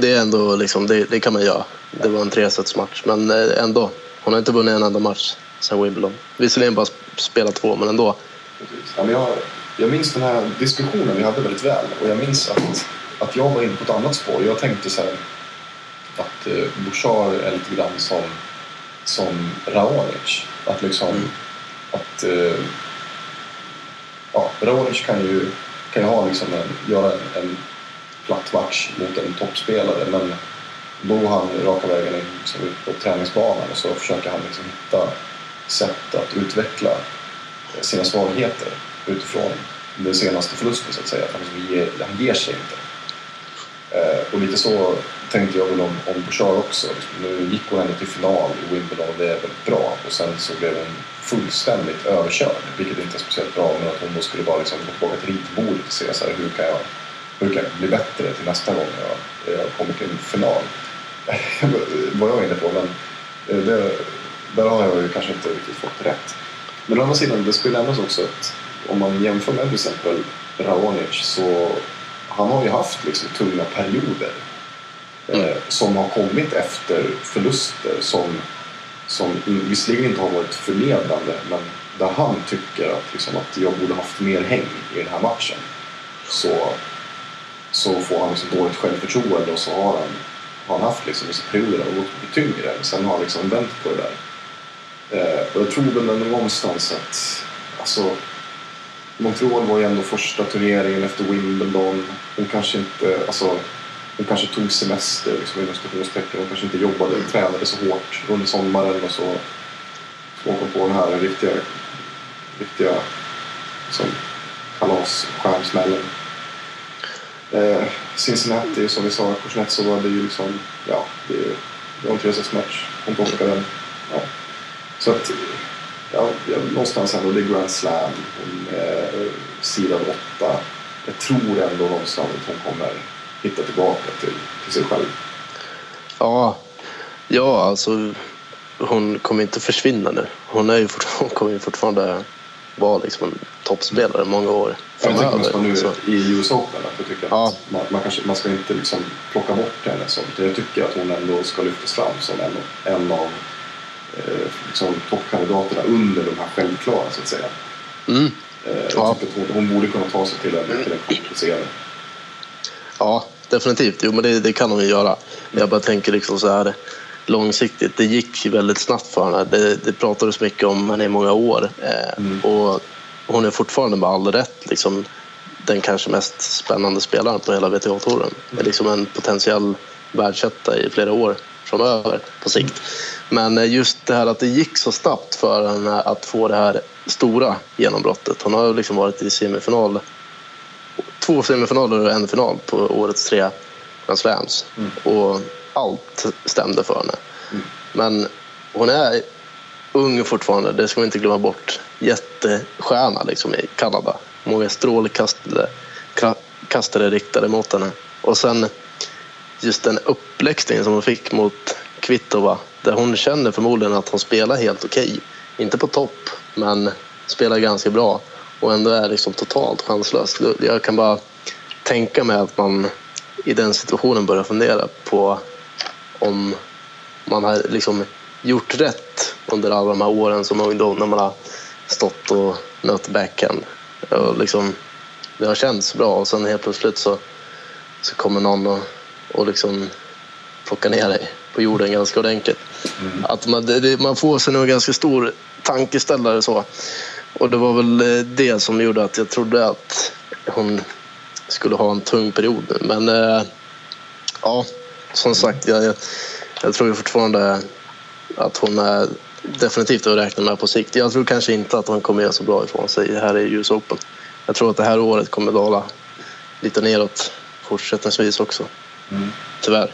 Det är ändå liksom, det, det kan man göra. Det var en tresetsmatch, men eh, ändå. Hon har inte vunnit en enda match sen Wimbledon. Visserligen bara sp- spelat två, men ändå. Ja, men jag, jag minns den här diskussionen vi hade väldigt väl. Och jag minns att, att jag var inne på ett annat spår. Jag tänkte så här att eh, Bouchard är lite grann som, som Raonic. Att liksom att eh, ja, Raonic kan ju, kan ju ha liksom en, göra en, en platt match mot en toppspelare men då går han raka vägen in liksom, ut på träningsbanan och så försöker han liksom hitta sätt att utveckla sina svagheter utifrån den senaste förlusten så att säga. Att han, liksom ger, han ger sig inte. Eh, och lite så tänkte jag väl om, om Bouchard också. Liksom, nu gick hon ändå till final i Wimbledon och det är väldigt bra. Och sen så blev hon fullständigt överkörd. Vilket inte är speciellt bra men att hon då skulle bara liksom gå tillbaka till ritbordet och se så här, hur kan jag jag bli bättre till nästa gång jag, jag kommer till en final. [LAUGHS] Vad jag är inne på men eh, det, där har jag ju kanske inte riktigt fått rätt. Men å andra sidan, det skulle nämnas också att om man jämför med till exempel Raonic så han har ju haft liksom tunga perioder eh, som har kommit efter förluster som, som visserligen inte har varit förnedrande men där han tycker att, liksom, att jag borde haft mer häng i den här matchen. Så, så får han liksom dåligt självförtroende och så har han, har han haft liksom vissa perioder där det har gått tyngre. Sen har han liksom vänt på det där. Eh, och jag tror väl ändå någonstans att alltså, Montreal var ju ändå första turneringen efter Wimbledon. Hon kanske inte, alltså, hon kanske tog semester liksom, inom stationstecken. Hon kanske inte jobbade, tränade så hårt under sommaren och så åker hon på den här riktiga, riktiga som kalasstjärnsmällen. Eh, Cincinnati, som vi sa, så var det ju liksom, ja, det, är- det var en match, Hon torskade den. Ja. Så att, ja, någonstans ändå, det är Grand Slam. Hon eh, är sidad åtta. Jag tror ändå någonstans att hon kommer hitta tillbaka till, till sig själv. Ja, ja alltså hon kommer inte försvinna nu. Hon, är ju [LAUGHS] hon kommer ju fortfarande vara liksom en toppspelare många år Jag tänker på nu Så, i US Open att jag tycker Ja. att man, man, kanske, man ska inte liksom plocka bort henne. Så, jag tycker att hon ändå ska lyftas fram som en, en av eh, liksom, toppkandidaterna under de här självklara så att säga. mm, Eh, jag Ja. tycker att hon, hon borde kunna ta sig till en, till en kvalificerare. ja, definitivt. Jo, men det, det kan hon ju göra. Jag bara tänker liksom så här långsiktigt. Det gick väldigt snabbt för henne. Det, det pratades mycket om henne i många år. Eh, Mm. Och hon är fortfarande med all rätt liksom, den kanske mest spännande spelaren på hela WTA-touren. Mm. Liksom en potentiell världsetta i flera år framöver på sikt. Men eh, just det här att det gick så snabbt för henne att få det här stora genombrottet. Hon har liksom varit i semifinal två semifinaler och en final på årets tre Grand Slams. Mm. Och allt stämde för henne. Mm. Men hon är ung fortfarande, det ska vi inte glömma bort. Jättestjärna liksom i Kanada. Många strålkastare ka- kastare riktade mot henne. Och sen just den uppläxningen som hon fick mot Kvitova. Där hon känner förmodligen att hon spelar helt okej. Inte på topp, men spelar ganska bra. Och ändå är liksom totalt chanslös. Jag kan bara tänka mig att man i den situationen börjar fundera på om man har liksom gjort rätt under alla de här åren som ungdom när man har stått och nött backhand. Och liksom, det har känts bra och sen helt plötsligt så, så kommer någon och, och liksom plockar ner dig på jorden ganska ordentligt. Att man, det, man får sig nog en ganska stor tankeställare så. Och det var väl eh, det som gjorde att jag trodde att hon skulle ha en tung period. Men eh, ja, som sagt, jag, jag, tror fortfarande att hon är definitivt att räkna med på sikt. Jag tror kanske inte att hon kommer göra så bra ifrån sig här i US Open. Jag tror att det här året kommer dala lite neråt fortsättningsvis också. Mm. Tyvärr.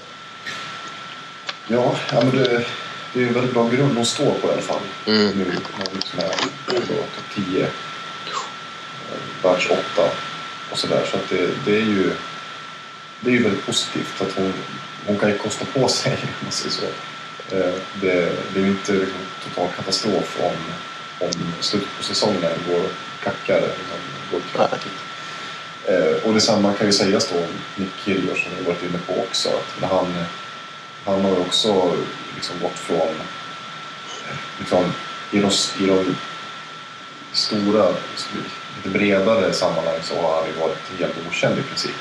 Ja, ja men det, det är ju en väldigt bra grund hon står på i alla fall. Mm. Nu när hon liksom är ändå topp 10, eh, världs 8 och sådär. Så att det, det är ju det är ju väldigt positivt att hon, hon kan ju kosta på sig, [LAUGHS] om man säger så. Eh, Det, det är ju inte liksom total katastrof om, om slutet på säsongen går kackare. Liksom, går kraftigt. Eh, och detsamma kan ju sägas då om Nick Kyrgios som vi varit inne på också. Att han, han har ju också liksom gått från liksom, i, de, i de stora, lite bredare sammanhang så har han ju varit helt okänd i princip.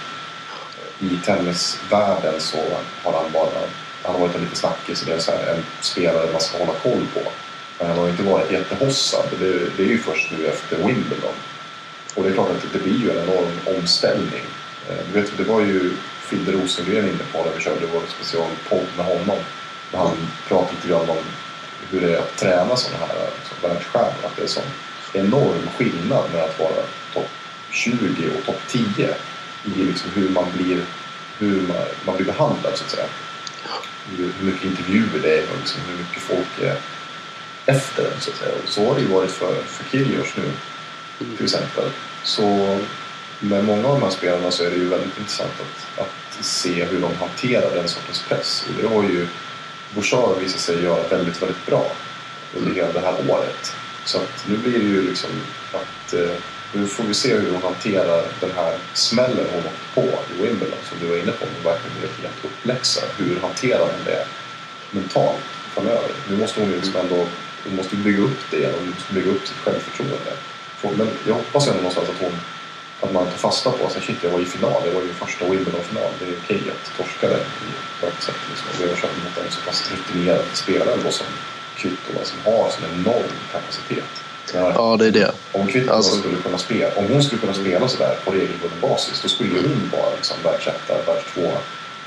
I tennisvärlden så har han bara han har varit en liten snackis. Det är så här, en spelare man ska hålla koll på. Men han har inte varit jättehossad. Det, det är ju först nu efter Wimbledon. Och det är klart att det blir ju en enorm omställning. Eh, du vet, det var ju Filde Rosengren inne på när vi körde vår specialpodd med honom. Han pratade lite grann om hur det är att träna sådana här liksom, världsstjärnor. Att det är sån enorm skillnad med att vara topp 20 och topp 10 i liksom hur man blir hur man, man blir behandlad så att säga. Hur, hur mycket intervjuer det är och liksom hur mycket folk är efter så att säga. Och så har det ju varit för, för Kyrgios nu till exempel. Så med många av de här spelarna så är det ju väldigt intressant att, att se hur de hanterar den sortens press. Och det har ju Bouchard visat sig göra väldigt, väldigt bra under hela det här året. Så att nu blir det ju liksom att eh, nu får vi se hur hon hanterar den här smällen hon åkte på i Wimbledon som du var inne på. Hon verkligen blev helt uppläxad. Hur hanterar hon det mentalt framöver? Nu måste hon ju liksom ändå hon måste bygga upp det igen. Hon måste bygga upp sitt självförtroende. Men jag hoppas ändå någonstans att hon att man tar fasta på att shit, jag var i final. Jag var i min första Wimbledon-final. Det är okej att torska den på ett sätt. Liksom. Och Jag känner mot en så pass rutinerad spelare då som Kvitova som har sån enorm kapacitet. Ja, det är det. om Kvitova Alltså- skulle kunna spela, om hon skulle kunna spela sådär på regelbunden basis, då skulle hon vara liksom världsetta, världstvåa.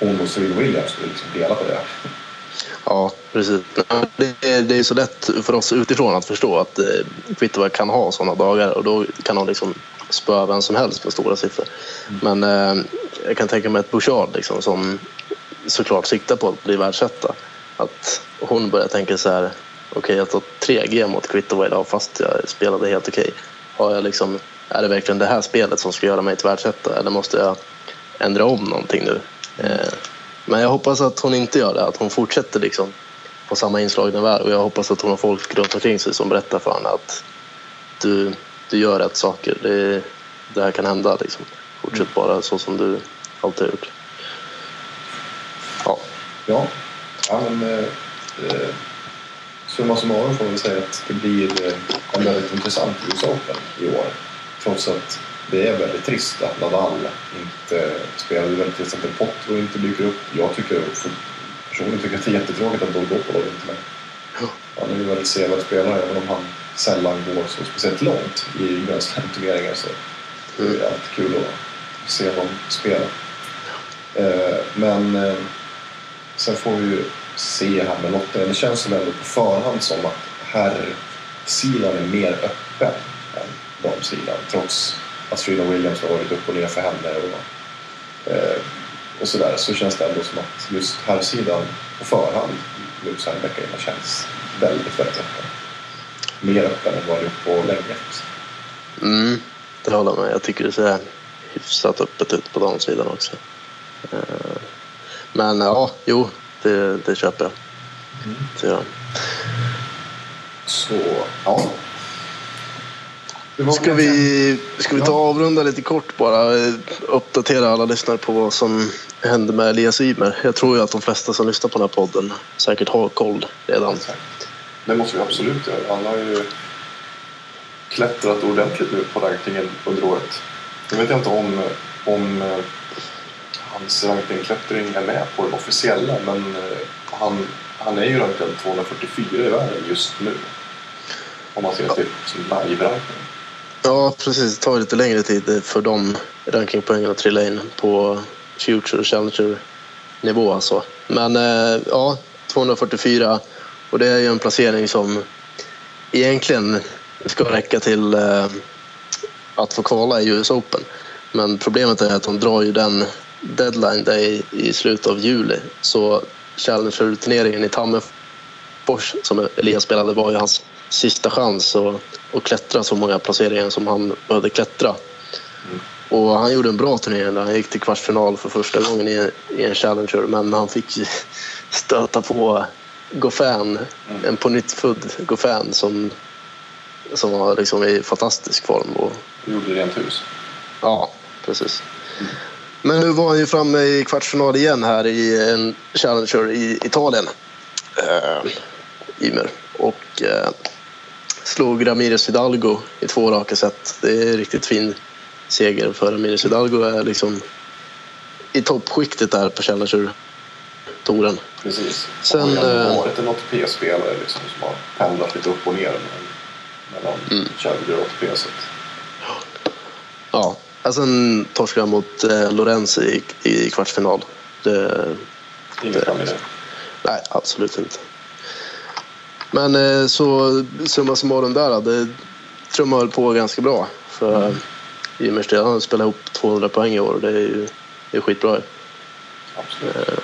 Hon och Serena Williams skulle liksom dela på det. Ja, precis. Det är, det är så lätt för oss utifrån att förstå att eh, Kvitova kan ha sådana dagar och då kan han liksom spöa vem som helst med stora siffror. Men eh, jag kan tänka mig ett Bouchard liksom, som såklart siktar på att bli världsetta. Att hon börjar tänka så här, okej jag tar 3G mot Kvitova idag fast jag spelade helt okej. Okay. liksom, är det verkligen det här spelet som ska göra mig till världsetta eller måste jag ändra om någonting nu? Eh, men jag hoppas att hon inte gör det, att hon fortsätter liksom på samma inslagna väg och jag hoppas att hon har folk runt omkring sig som berättar för henne att du, du gör rätt saker. Det, det här kan hända liksom. Fortsätt bara så som du alltid har gjort. Ja. Ja, ja men eh, eh summa summarum får väl säga att det blir eh, en väldigt intressant US Open i år. Trots att det är väldigt trist att Nadal inte spelar. Det är väldigt trist att en Potro inte dyker upp. Jag tycker personligen tycker att det är jättetråkigt att Dolgopolov inte är med. Han är ju väldigt sevärd spelare även om han sällan går så speciellt långt i Grand turneringar så det är alltid kul att se honom spela. Eh, men eh, sen får vi ju se här med lotten. Det känns som ändå på förhand som att herrsidan är mer öppen än damsidan trots att Serena Williams har varit upp och ner för henne och, eh, och sådär så känns det ändå som att just herrsidan på förhand nu så här en vecka innan känns väldigt, väldigt öppen. Mer öppen än vad det gjort på länge. Mm, det håller jag med. Jag tycker det ser hyfsat öppet ut på damsidan också. Eh, men ja, jo, det, det köper jag. Mm. Så, så ja, Ska vi, ska vi ta och avrunda lite kort bara? Uppdatera alla lyssnare på vad som hände med Elias Ymer. Jag tror ju att de flesta som lyssnar på den här podden säkert har koll redan. Det måste vi absolut göra. Han har ju klättrat ordentligt nu på rankingen under året. Jag vet inte om, om eh, hans rankingklättring är med på den officiella men eh, han, han är ju rankad 244 i världen just nu. Om man ser till live-rankingen. Ja, precis. Det tar lite längre tid för de rankingpoängen att trilla in på Future och Challenger-nivå. Alltså. Men eh, ja, 244 och det är ju en placering som egentligen ska räcka till eh, att få kvala i US Open. Men problemet är att de drar ju den deadline day i slutet av juli. Så Challenger-turneringen i Tammerfors som Elias spelade var ju hans sista chans att, att klättra så många placeringar som han behövde klättra. Mm. Och han gjorde en bra turnering där. Han gick till kvartsfinal för första gången i, i en Challenger men han fick stöta på Goffin, mm. en på nytt född Goffin som, som var liksom i fantastisk form. Och, gjorde rent hus. Ja, precis. Mm. Men nu var han ju framme i kvartsfinal igen här i en Challenger i Italien. Äh, Ymer. Och äh, slog Ramirez Hidalgo i två raka set. Det är en riktigt fin seger för Ramirez Hidalgo är liksom i toppskiktet där på Challenger-touren. Precis. Sen, han har ju varit en ATP-spelare liksom, som har pendlat lite upp och ner mellan mm. Challenger och ATP. Så. Ja, och sen torskade han mot eh, Lorenz i, i kvartsfinal. Det, Inget det, det. Nej, absolut inte. Men eh, så summa summarum där, det trummar väl på ganska bra för mm. Ymersten. Han har spelat ihop 200 poäng i år och det är ju det är skitbra. Absolut. Eh,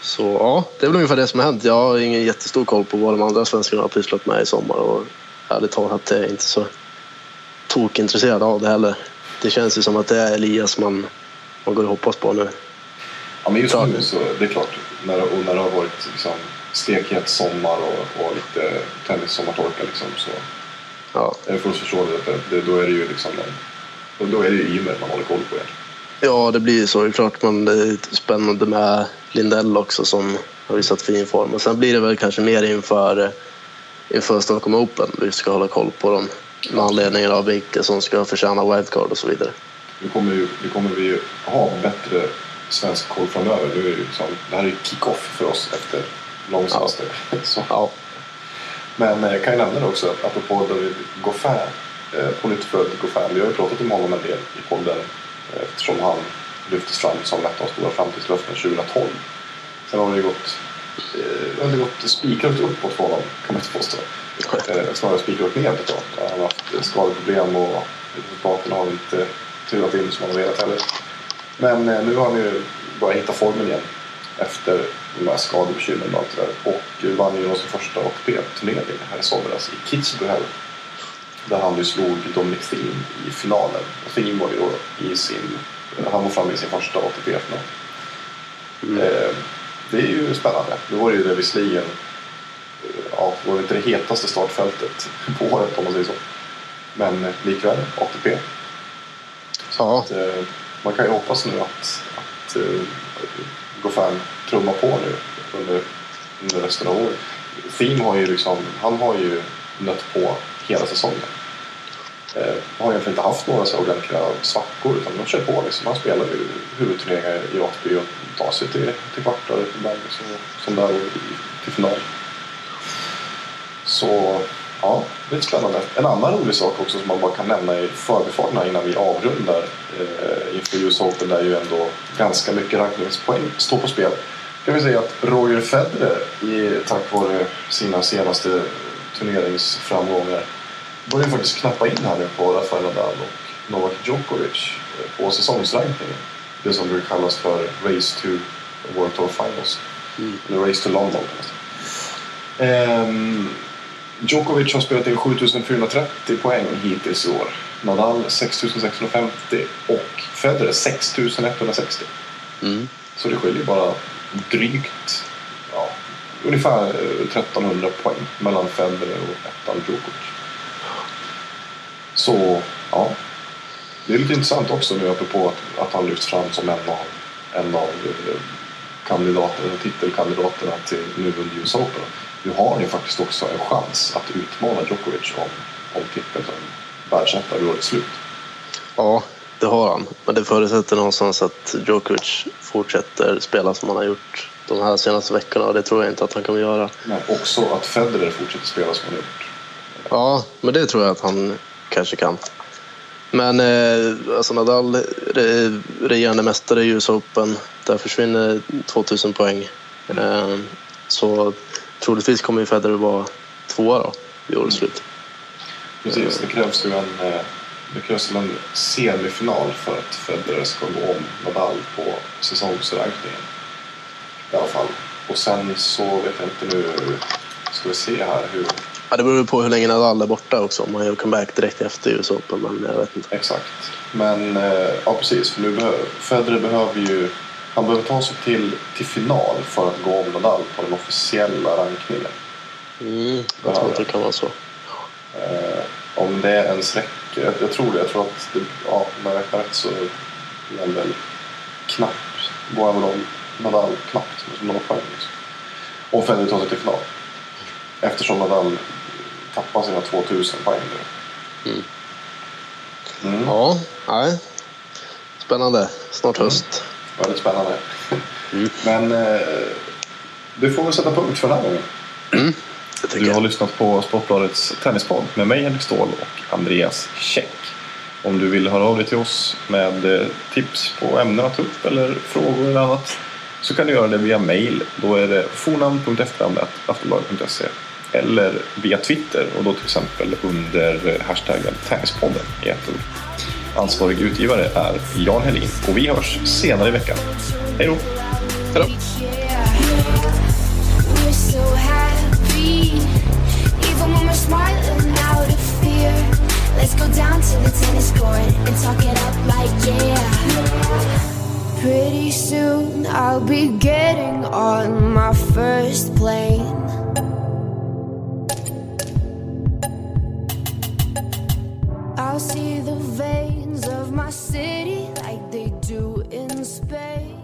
så ja, det är väl ungefär det som har hänt. Jag har ingen jättestor koll på vad de andra svenskarna har pysslat med i sommar och ärligt talat är jag inte så tokintresserad av det heller. Det känns ju som att det är Elias man, man går och hoppas på nu. Ja men just nu så, det är klart, när, och när det har varit liksom stekhet sommar och, och lite tennis sommartorka liksom så ja. jag får förstå det, det, då är det ju liksom en, då är det ju Ymer man håller koll på egentligen. Ja, det blir så. Det är klart man, det är spännande med Lindell också som har visat fin form. Och sen blir det väl kanske mer inför, inför Stockholm Open. Vi ska hålla koll på dem med anledning av vilka som ska förtjäna wildcard och så vidare. Nu kommer, ju, nu kommer vi ju ha bättre svensk koll framöver. Det, är ju liksom, det här är ju kick-off för oss efter lång semester. [LAUGHS] Ja. ja. Men jag kan ju nämna det också, apropå David Goffin, eh, på nytt född Goffin. Vi har ju pratat om honom en del i podden eh, eftersom han lyftes fram som ett av de stora framtidslöftena 2012. Sen har det ju gått eh, gått spikrakt uppåt för honom kan man inte påstå. Snarare spikrakt neråt då. Han har haft skadeproblem och resultaten har inte trillat in som han har velat heller. Men eh, nu har han ju börjat hitta formen igen efter de här skadebekymren och allt det där. Och vann ju sin första ATP-turnering här i somras i Kitzbühel. Där han ju slog Dominic Thiem i finalen. Och Thiem var ju då i sin, han var framme i sin första ATP-final. Eh, det är ju spännande. Nu var det ju det visserligen, ja, var inte det hetaste startfältet på året om man säger så. Men eh, likväl ATP. Ja, Att, eh, man kan ju hoppas nu att, att uh, Goffin trummar på nu under, under resten av året. Thiem har ju liksom, han har ju nött på hela säsongen. Eh, har egentligen inte haft några så ordentliga svackor utan de kör på liksom. Han spelar ju huvudturneringar i ATP och tar sig till, till kvartar ibland liksom, som där och till final. Så ja, det är lite spännande. En annan rolig sak också som man bara kan nämna i förbifarten innan vi avrundar eh, inför US Open där ju ändå ganska mycket rankningspoäng står på spel. Kan vi säga att Roger Federer i, tack vare sina senaste turneringsframgångar börjar faktiskt knappa in här nu på Rafael Nadal och Novak Djokovic eh, på säsongsrankningen. Det som brukar kallas för Race to World Tour Finals. Eller Race to London. Ehm, Djokovic har spelat in 7430 poäng hittills i år. Nadal 6650 och Federer 6160. mm. Så det skiljer bara drygt, ja, ungefär eh, 1300 poäng mellan Federer och ettan Djokovic. Så, ja. Det är lite intressant också nu apropå att, att han lyfts fram som en av, en av eh, kandidaterna, titelkandidaterna till nu under US Open. Nu har ju faktiskt också en chans att utmana Djokovic om, om titeln som världsetta vid årets slut. ja, det har han. Men det förutsätter någonstans att Djokovic fortsätter spela som han har gjort de här senaste veckorna och det tror jag inte att han kommer göra. Men också att Federer fortsätter spela som han har gjort. Ja, men det tror jag att han kanske kan. Men eh, alltså Nadal, re, regerande mästare i US Open, där försvinner 2000 poäng. Eh, så troligtvis kommer ju Federer vara tvåa då vid årets slut. Precis, det krävs ju en, eh, det krävs en semifinal för att Federer ska gå om Nadal på säsongsrankningen. I alla fall. Och sen så vet jag inte nu, ska vi se här hur Ja, det beror på hur länge Nadal är borta också. Om han gör comeback direkt efter US Open, men jag vet inte. Exakt. Men eh, ja, precis. För nu behöver, Federer behöver ju... Han behöver ta sig till, till final för att gå om Nadal på den officiella rankningen. Mm, jag tror att det kan vara så. Eh, om det ens räcker. Jag, jag tror det. Jag tror att det, ja, om jag räknar rätt så är han väl knappt. Går han väl om Nadal knappt med några poäng. Liksom. Om Federer tar sig till final. Eftersom Nadal tappar sina 2000 poäng nu. Mm. Mm. Ja, nej. Spännande. Snart höst. Väldigt spännande. Men eh, du får väl sätta punkt för den här gången. Tycker Du har lyssnat på Sportbladets tennispodd med mig Henrik Ståhl och Andreas Käck. Om du vill höra av dig till oss med eh, tips på ämnen att ta upp eller frågor eller annat så kan du göra det via mail. Då är det fornamn.efternamn.aftonbladet.se eller via Twitter och då till exempel under hashtaggen tennispodden i ett ord. Ansvarig utgivare är Jan Helin och vi hörs senare i veckan. Hej då! Hej då. We're so happy, even when we're smiling out of fear. Let's go down to the tennis court and talk it up like yeah. Pretty soon I'll be getting on my first plane. I'll see the veins of my city like they do in space.